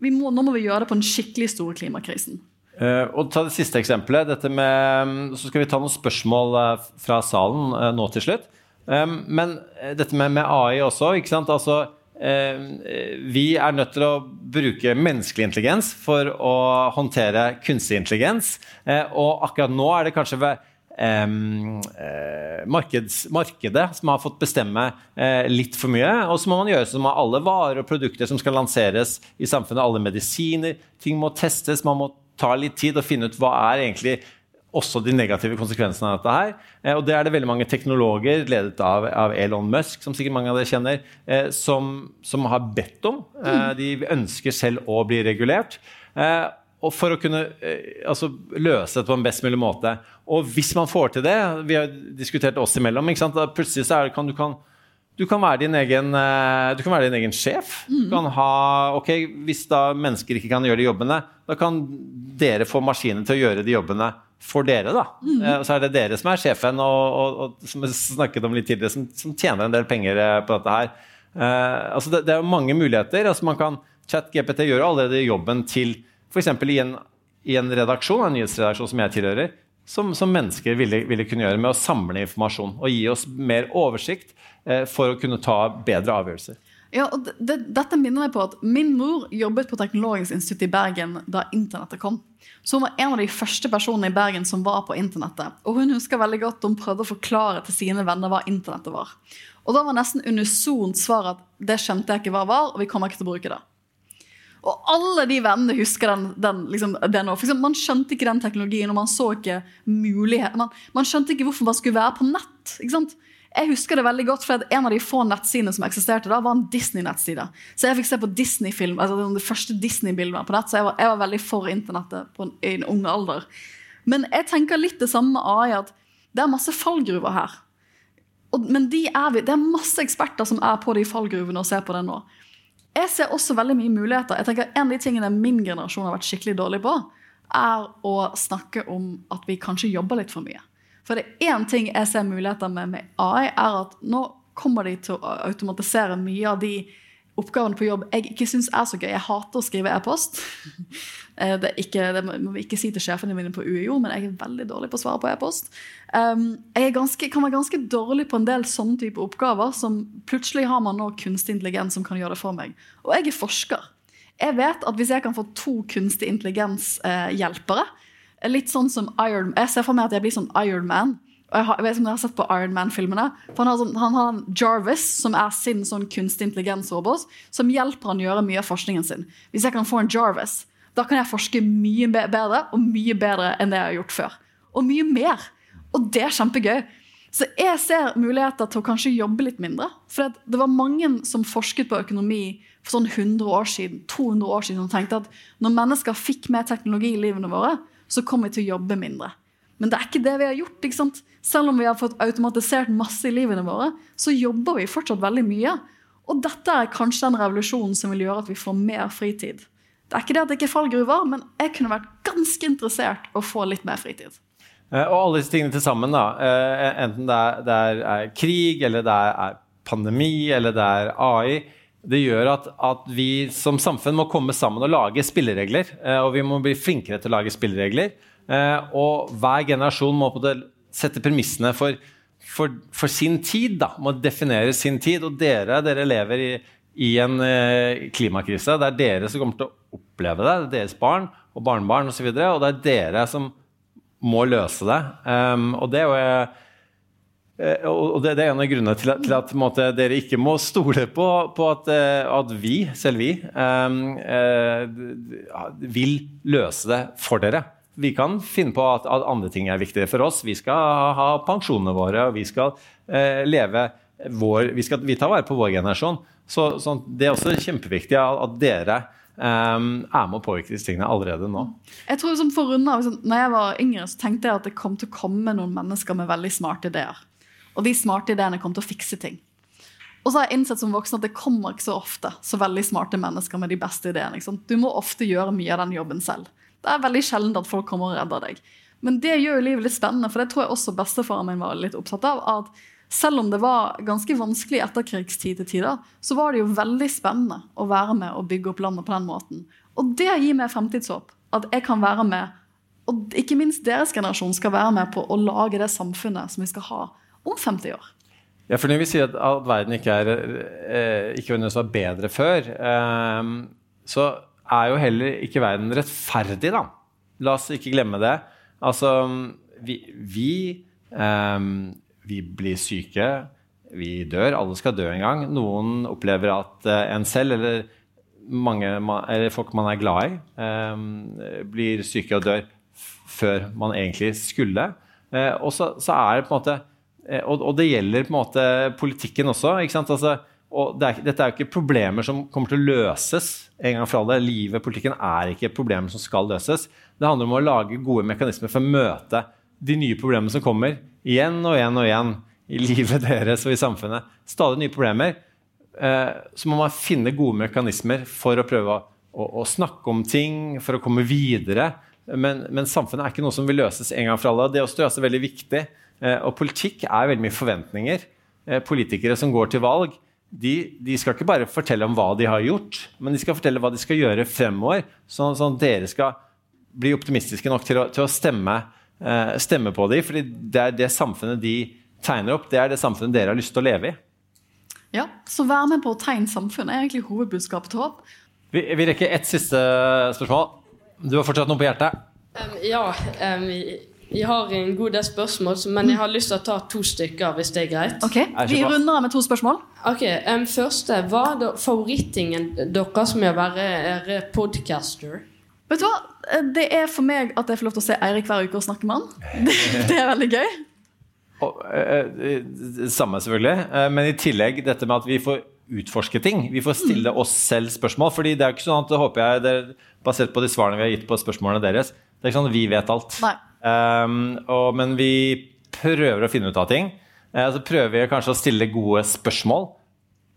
Vi må, nå må vi gjøre det på den skikkelig store klimakrisen. Uh, og ta det siste eksempelet. Dette med, så skal vi ta noen spørsmål eh, fra salen uh, nå til slutt. Um, men dette med, med AI også. ikke sant? Altså, vi er nødt til å bruke menneskelig intelligens for å håndtere kunstig intelligens. Eh, og akkurat nå er det kanskje ved em, eh, markeds, markedet som har fått bestemme eh, litt for mye. Og så må man gjøre som med alle varer og produkter som skal lanseres i samfunnet. Alle medisiner. Ting må testes. Man må ta litt tid og finne ut hva er egentlig også de negative konsekvensene av dette her. Eh, og det er det veldig mange teknologer, ledet av, av Elon Musk, som sikkert mange av dere kjenner, eh, som, som har bedt om. Eh, de ønsker selv å bli regulert. Eh, og for å kunne eh, altså, løse det på en best mulig måte. Og hvis man får til det Vi har diskutert oss imellom. plutselig så er det, kan du kan du kan være din egen, eh, du kan være din egen sjef. Du kan ha, ok, Hvis da mennesker ikke kan gjøre de jobbene, da kan dere få maskinen til å gjøre de jobbene for dere. da. Mm. og så er det dere som er sjefen, og, og, og som vi snakket om litt tidligere, som, som tjener en del penger eh, på dette her. Uh, altså det, det er mange muligheter. altså man kan, ChatGPT gjør allerede jobben til f.eks. I, en- i en redaksjon, en nyhetsredaksjon som jeg tilhører, som, som mennesker ville, ville kunne gjøre med å samle informasjon og gi oss mer oversikt eh, for å kunne ta bedre avgjørelser. Ja, og det, det, Dette minner meg på at min mor jobbet på Teknologisk institutt i Bergen da internettet kom. Så hun var en av de første personene i Bergen som var på internettet. Og hun husker veldig godt hun prøvde å forklare til sine venner hva internettet var. Og da var nesten unisont svar at det skjønte jeg ikke hva var, og vi kommer ikke til å bruke det. Og alle de vennene husker den, den, liksom, den eksempel, Man skjønte ikke den teknologien, og man så ikke mulighet. Man, man skjønte ikke hvorfor man skulle være på nett. ikke sant? Jeg husker det veldig godt, for En av de få nettsidene som eksisterte da, var en Disney-nettside. Så jeg fikk se på Disney-film, altså de første Disney-bildene på nett, så jeg var, jeg var veldig for internettet på en, i en ung alder. Men jeg tenker litt det samme med AI, at det er masse fallgruver her. Og, men de er det er masse eksperter som er på de fallgruvene og ser på det nå. Jeg ser også veldig mye muligheter. Jeg tenker En av de tingene min generasjon har vært skikkelig dårlig på, er å snakke om at vi kanskje jobber litt for mye. For det er én ting jeg ser muligheter med med AI, er at nå kommer de til å automatisere mye av de oppgavene på jobb jeg ikke syns er så gøy. Jeg hater å skrive e-post. Eh, Det, det må vi ikke si til sjefene mine på UiO, men jeg er veldig dårlig på å svare på e-post. Um, jeg ganske, kan være ganske dårlig på en del sånne type oppgaver som plutselig har man nå kunstig intelligens som kan gjøre det for meg. Og jeg er forsker. Jeg vet at hvis jeg kan få to kunstig intelligens-hjelpere Litt sånn som Iron Jeg ser for meg at jeg blir sånn Iron Man. Og jeg, har, jeg vet ikke om dere har sett på Iron Man-filmene. For Han har, sånn, han har Jarvis, som er sin sånn kunstig intelligens-robot, som hjelper han å gjøre mye av forskningen sin. Hvis jeg kan få en Jarvis, da kan jeg forske mye bedre, og mye bedre enn det jeg har gjort før. Og mye mer. Og det er kjempegøy. Så jeg ser muligheter til å kanskje jobbe litt mindre. For det var mange som forsket på økonomi for sånn 100 år siden, 200 år siden, som tenkte at når mennesker fikk mer teknologi i livene våre, så kommer vi til å jobbe mindre. Men det er ikke det vi har gjort. ikke sant? Selv om vi har fått automatisert masse i livene våre, så jobber vi fortsatt veldig mye. Og dette er kanskje den revolusjonen som vil gjøre at vi får mer fritid. Det er ikke det at det ikke er fallgruver, men jeg kunne vært ganske interessert å få litt mer fritid. Eh, Og alle disse tingene til sammen, da, eh, enten det er, det er, krig, eller det er pandemi, eller det er AI, det gjør at, at vi som samfunn må komme sammen og lage spilleregler. eh, Og vi må bli flinkere til å lage spilleregler. Eh, Og hver generasjon må sette premissene for, for, for sin tid. da, Må definere sin tid. Og dere, dere lever i, i en eh, klimakrise. Det er dere som kommer til å oppleve det. Det er deres barn og barnebarn osv. Og, og det er dere som må løse det. Um, og det er jo og det, det er en av grunnene til at, til at måte, dere ikke må stole på, på at, eh, at vi, selv vi, um, eh, vil løse det for dere. Vi kan finne på at, at andre ting er viktige for oss. Vi skal ha pensjonene våre, og vi skal eh, leve vår Vi skal vi tar vare på vår generasjon. Så, så det er også kjempeviktig at, dere um, er med å påvirke disse tingene allerede nå. Jeg tror som for runde sånn, når jeg var yngre, så tenkte jeg at det kom til å komme noen mennesker med veldig smarte ideer. Og de smarte ideene kom til å fikse ting. Og så har jeg innsett som voksen at det kommer ikke så ofte så veldig smarte mennesker med de beste ideene. Du må ofte gjøre mye av den jobben selv. Det er veldig sjelden at folk kommer og redder deg. Men det gjør jo livet litt spennende, for det tror jeg også bestefaren min var litt opptatt av. at selv om det var ganske vanskelig i etterkrigstid til tider, så var det jo veldig spennende å være med og bygge opp landet på den måten. Og det gir meg fremtidshåp. At jeg kan være med, og ikke minst deres generasjon skal være med på å lage det samfunnet som vi skal ha om 50 år. Ja, for når vi sier at, at verden ikke er eh, ikke var bedre før, eh, så er jo heller ikke verden rettferdig, da. La oss ikke glemme det. Altså, vi, vi, eh, vi blir syke, vi dør, alle skal dø en gang. Noen opplever at eh, en selv, eller mange eller folk man er glad i, blir syke og dør før man egentlig skulle. Og så, så er det på en måte og, og det gjelder på en måte politikken også. Altså, og det er, dette er jo ikke problemer som kommer til å løses en gang for alle. Livet, politikken, er ikke problemer som skal løses. Det handler om å lage gode mekanismer for å møte de nye problemene som kommer igjen og igjen og igjen i livet deres og i samfunnet. Stadig nye problemer. Eh, så må man finne gode mekanismer for å prøve å, å, å snakke om ting, for å komme videre. Men, men samfunnet er ikke noe som vil løses en gang for alle. Det også er også veldig viktig. Eh, og politikk er veldig mye forventninger. Eh, politikere som går til valg, de, de skal ikke bare fortelle om hva de har gjort, men de skal fortelle hva de skal gjøre fremover, sånn, sånn at dere skal bli optimistiske nok til å, til å stemme, eh, stemme på dem. fordi det er det samfunnet de tegner opp, det er det samfunnet dere har lyst til å leve i. Ja, Så vær med på å tegne samfunnet er egentlig hovedbudskapet til Håp. Vi, vi rekker ett siste spørsmål. Du har fortsatt noe på hjertet? Um, ja, um, jeg har en god del spørsmål, men jeg har lyst til å ta to stykker, hvis det er greit. Ok, Vi runder av med to spørsmål. Ok, um, Første, hva er favorittingen deres med å være er podcaster? Vet du hva? Det er for meg at jeg får lov til å se Eirik hver uke og snakke med han. Det, det er veldig gøy. Og, eh, eh, samme, selvfølgelig. Eh, men i tillegg dette med at vi får utforske ting. Vi får stille oss selv spørsmål. fordi det er ikke sånn at, håper jeg, det, basert på de svarene vi har gitt på spørsmålene deres, det er ikke sånn at vi vet alt. Nei. Um, og, men vi prøver å finne ut av ting. Uh, så prøver vi kanskje å stille gode spørsmål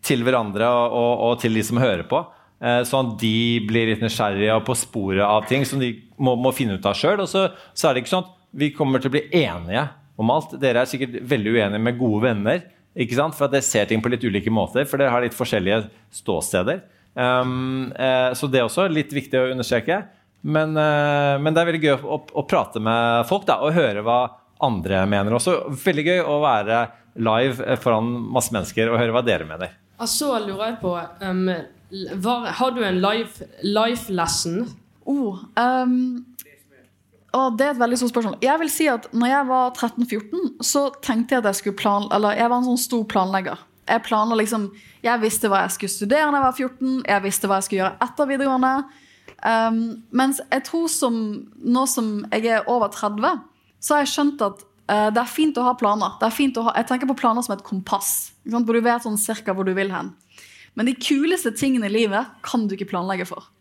til hverandre og, og, og til de som hører på. Uh, Sånn at de blir litt nysgjerrige og på sporet av ting som de må, må finne ut av sjøl. Og så, så er det ikke sånn at vi kommer til å bli enige om alt. Dere er sikkert veldig uenige med gode venner. Ikke sant? For at dere ser ting på litt ulike måter, for dere har litt forskjellige ståsteder. Um, uh, så det er også litt viktig å understreke. Men, eh, men det er veldig gøy å, å, å prate med folk da, og høre hva andre mener også. Veldig gøy å være live eh, foran masse mennesker og høre hva dere mener. Og så lurer jeg på um, var, Har du en life, life lesson? Oh, um, og det er et veldig stort spørsmål. Jeg vil si at når jeg var 13-14, så tenkte jeg at jeg skulle plan... Eller jeg var en sånn stor planlegger. Jeg planla liksom Jeg visste hva jeg skulle studere da jeg var 14, jeg visste hva jeg skulle gjøre etter videregående. Um, mens jeg tror som nå som jeg er over 30, så har jeg skjønt at uh, det er fint å ha planer. Det er fint å ha, jeg tenker på planer som et kompass, hvor du vet sånn cirka hvor du vil hen. Men de kuleste tingene i livet kan du ikke planlegge for.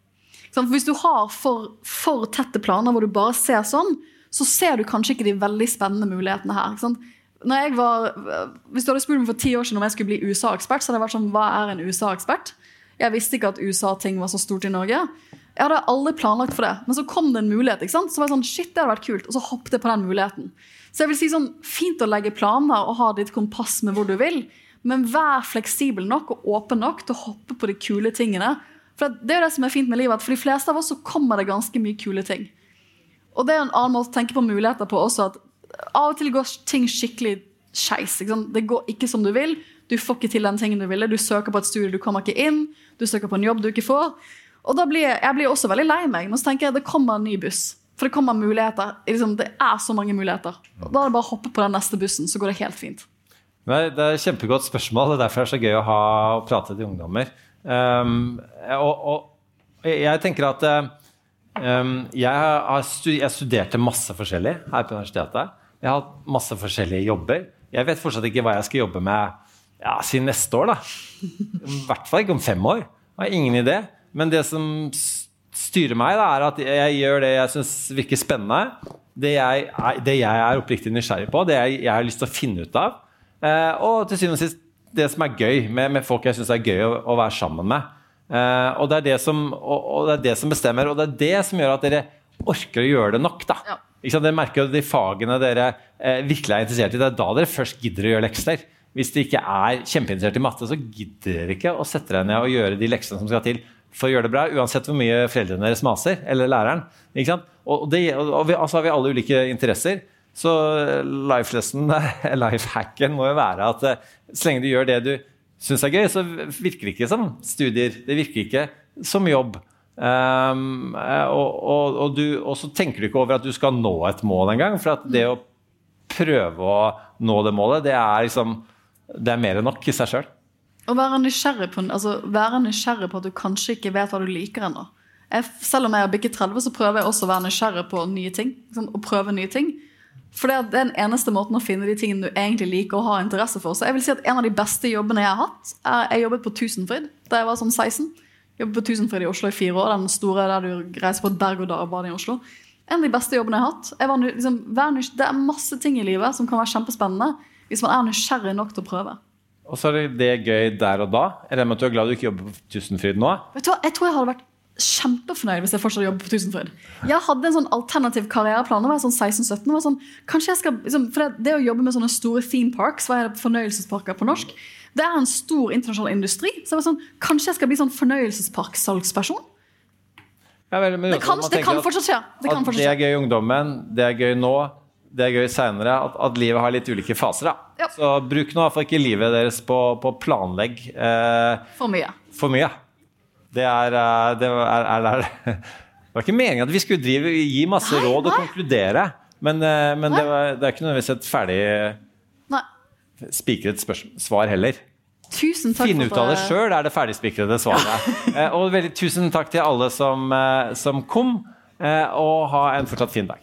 Sånn, for hvis du har for, for tette planer hvor du bare ser sånn, så ser du kanskje ikke de veldig spennende mulighetene her. Når jeg var, hvis du hadde spurt meg for ti år siden om jeg skulle bli USA-ekspert, så hadde jeg vært sånn, hva er en USA-ekspert? Jeg visste ikke at USA-ting var så stort i Norge. Jeg hadde aldri planlagt for det. Men så kom det en mulighet. ikke sant? Så var jeg sånn, shit, det hadde vært kult. Og så hoppet jeg på den muligheten. Så jeg vil si sånn, fint å legge planer og ha ditt kompass med hvor du vil, men vær fleksibel nok og åpen nok til å hoppe på de kule tingene. For det er jo det som er fint med livet, at for de fleste av oss så kommer det ganske mye kule ting. Og det er en annen måte å tenke på muligheter på også, at av og til går ting skikkelig skeis. Det går ikke som du vil. Du får ikke til den tingen du ville. Du søker på et studie, du kommer ikke inn. Du søker på en jobb du ikke får. Og da blir jeg, jeg blir også veldig lei meg, men så tenker jeg det kommer en ny buss. For det kommer muligheter. Liksom, det er så mange muligheter. Og da er det bare å hoppe på den neste bussen, så går det helt fint. Nei, det er et kjempegodt spørsmål. Det er derfor det er så gøy å ha å prate til ungdommer. Um, og, og jeg tenker at um, jeg, har stu, jeg studerte masse forskjellig her på universitetet. Jeg har hatt masse forskjellige jobber. Jeg vet fortsatt ikke hva jeg skal jobbe med ja, siden neste år. da. I hvert fall ikke om fem år. Jeg har ingen idé. Men det som styrer meg, da, er at jeg gjør det jeg syns virker spennende. Det jeg, er, det jeg er oppriktig nysgjerrig på, det jeg, jeg har lyst til å finne ut av. Eh, og til syvende og sist det som er gøy med, med folk jeg syns er gøy å, å være sammen med. Eh, og, det er det som, og, og det er det som bestemmer, og det er det som gjør at dere orker å gjøre det nok. da. Ja. Dere merker jo de fagene dere eh, virkelig er interessert i. Det er da dere først gidder å gjøre lekser. Hvis dere ikke er kjempeinteressert i matte, så gidder dere ikke å sette dere ned og gjøre de leksene som skal til for å gjøre det bra, uansett hvor mye foreldrene deres maser, eller læreren. Ikke sant? Og, det, og vi, altså har vi alle ulike interesser, Så life lesson, life hacken må jo være at eh, så lenge du gjør det du syns er gøy, så virker det ikke som studier. Det virker ikke som jobb. Um, og, og, og, du, og, så tenker du ikke over at du skal nå et mål engang. For at det å prøve å nå det målet, det er liksom Det er mer enn nok i seg sjøl. Å være nysgjerrig, på, altså, være nysgjerrig på at du kanskje ikke vet hva du liker ennå. Selv om jeg har bikket 30, så prøver jeg også å være nysgjerrig på nye ting. Liksom, å prøve nye ting. For det er den eneste måten å finne de tingene du egentlig liker og har interesse for. Så jeg vil si at En av de beste jobbene jeg har hatt, er jeg jobbet på Tusenfryd da jeg var sånn 16. Jobbet på Tusenfryd i Oslo i fire år. Den store der du reiser på et berg-og-dal-bane i Oslo. En av de beste jobbene jeg har hatt. Jeg var, liksom, det er masse ting i livet som kan være kjempespennende hvis man er nysgjerrig nok til å prøve. Og så er det gøy der og da? Eller med at du er glad du ikke jobber på Tusenfryd nå? Vet du hva, Jeg tror jeg hadde vært kjempefornøyd hvis jeg fortsatt jobber på Tusenfryd. Jeg hadde en sånn alternativ karriereplan da jeg var sånn 16-17. Sånn, kanskje jeg skal, liksom, for det, det, å jobbe med sånne store theme parks, hva er det fornøyelsesparker på norsk, det er en stor internasjonal industri. Så jeg var sånn, Kanskje jeg skal bli sånn fornøyelsesparksalgsperson? Ja, vel, det kan, det kan fortsatt skje. Det, at det er gøy i ungdommen, det er gøy nå det er gøy seinere at, at, livet har litt ulike faser. Ja. Så bruk nå iallfall ikke livet deres på, på planlegg. Eh, for mye. For mye. Det er, eh, det er, er, er Det var ikke meningen at vi skulle drive, gi masse nei, råd og nei. konkludere. Men, eh, men det, var, det, er ikke nødvendigvis et ferdig spikret svar heller. Tusen takk Finn ut av det sjøl er det ferdigspikrede svaret. Ja. Eh, og veldig tusen takk til alle som, som kom, og ha en fortsatt fin dag.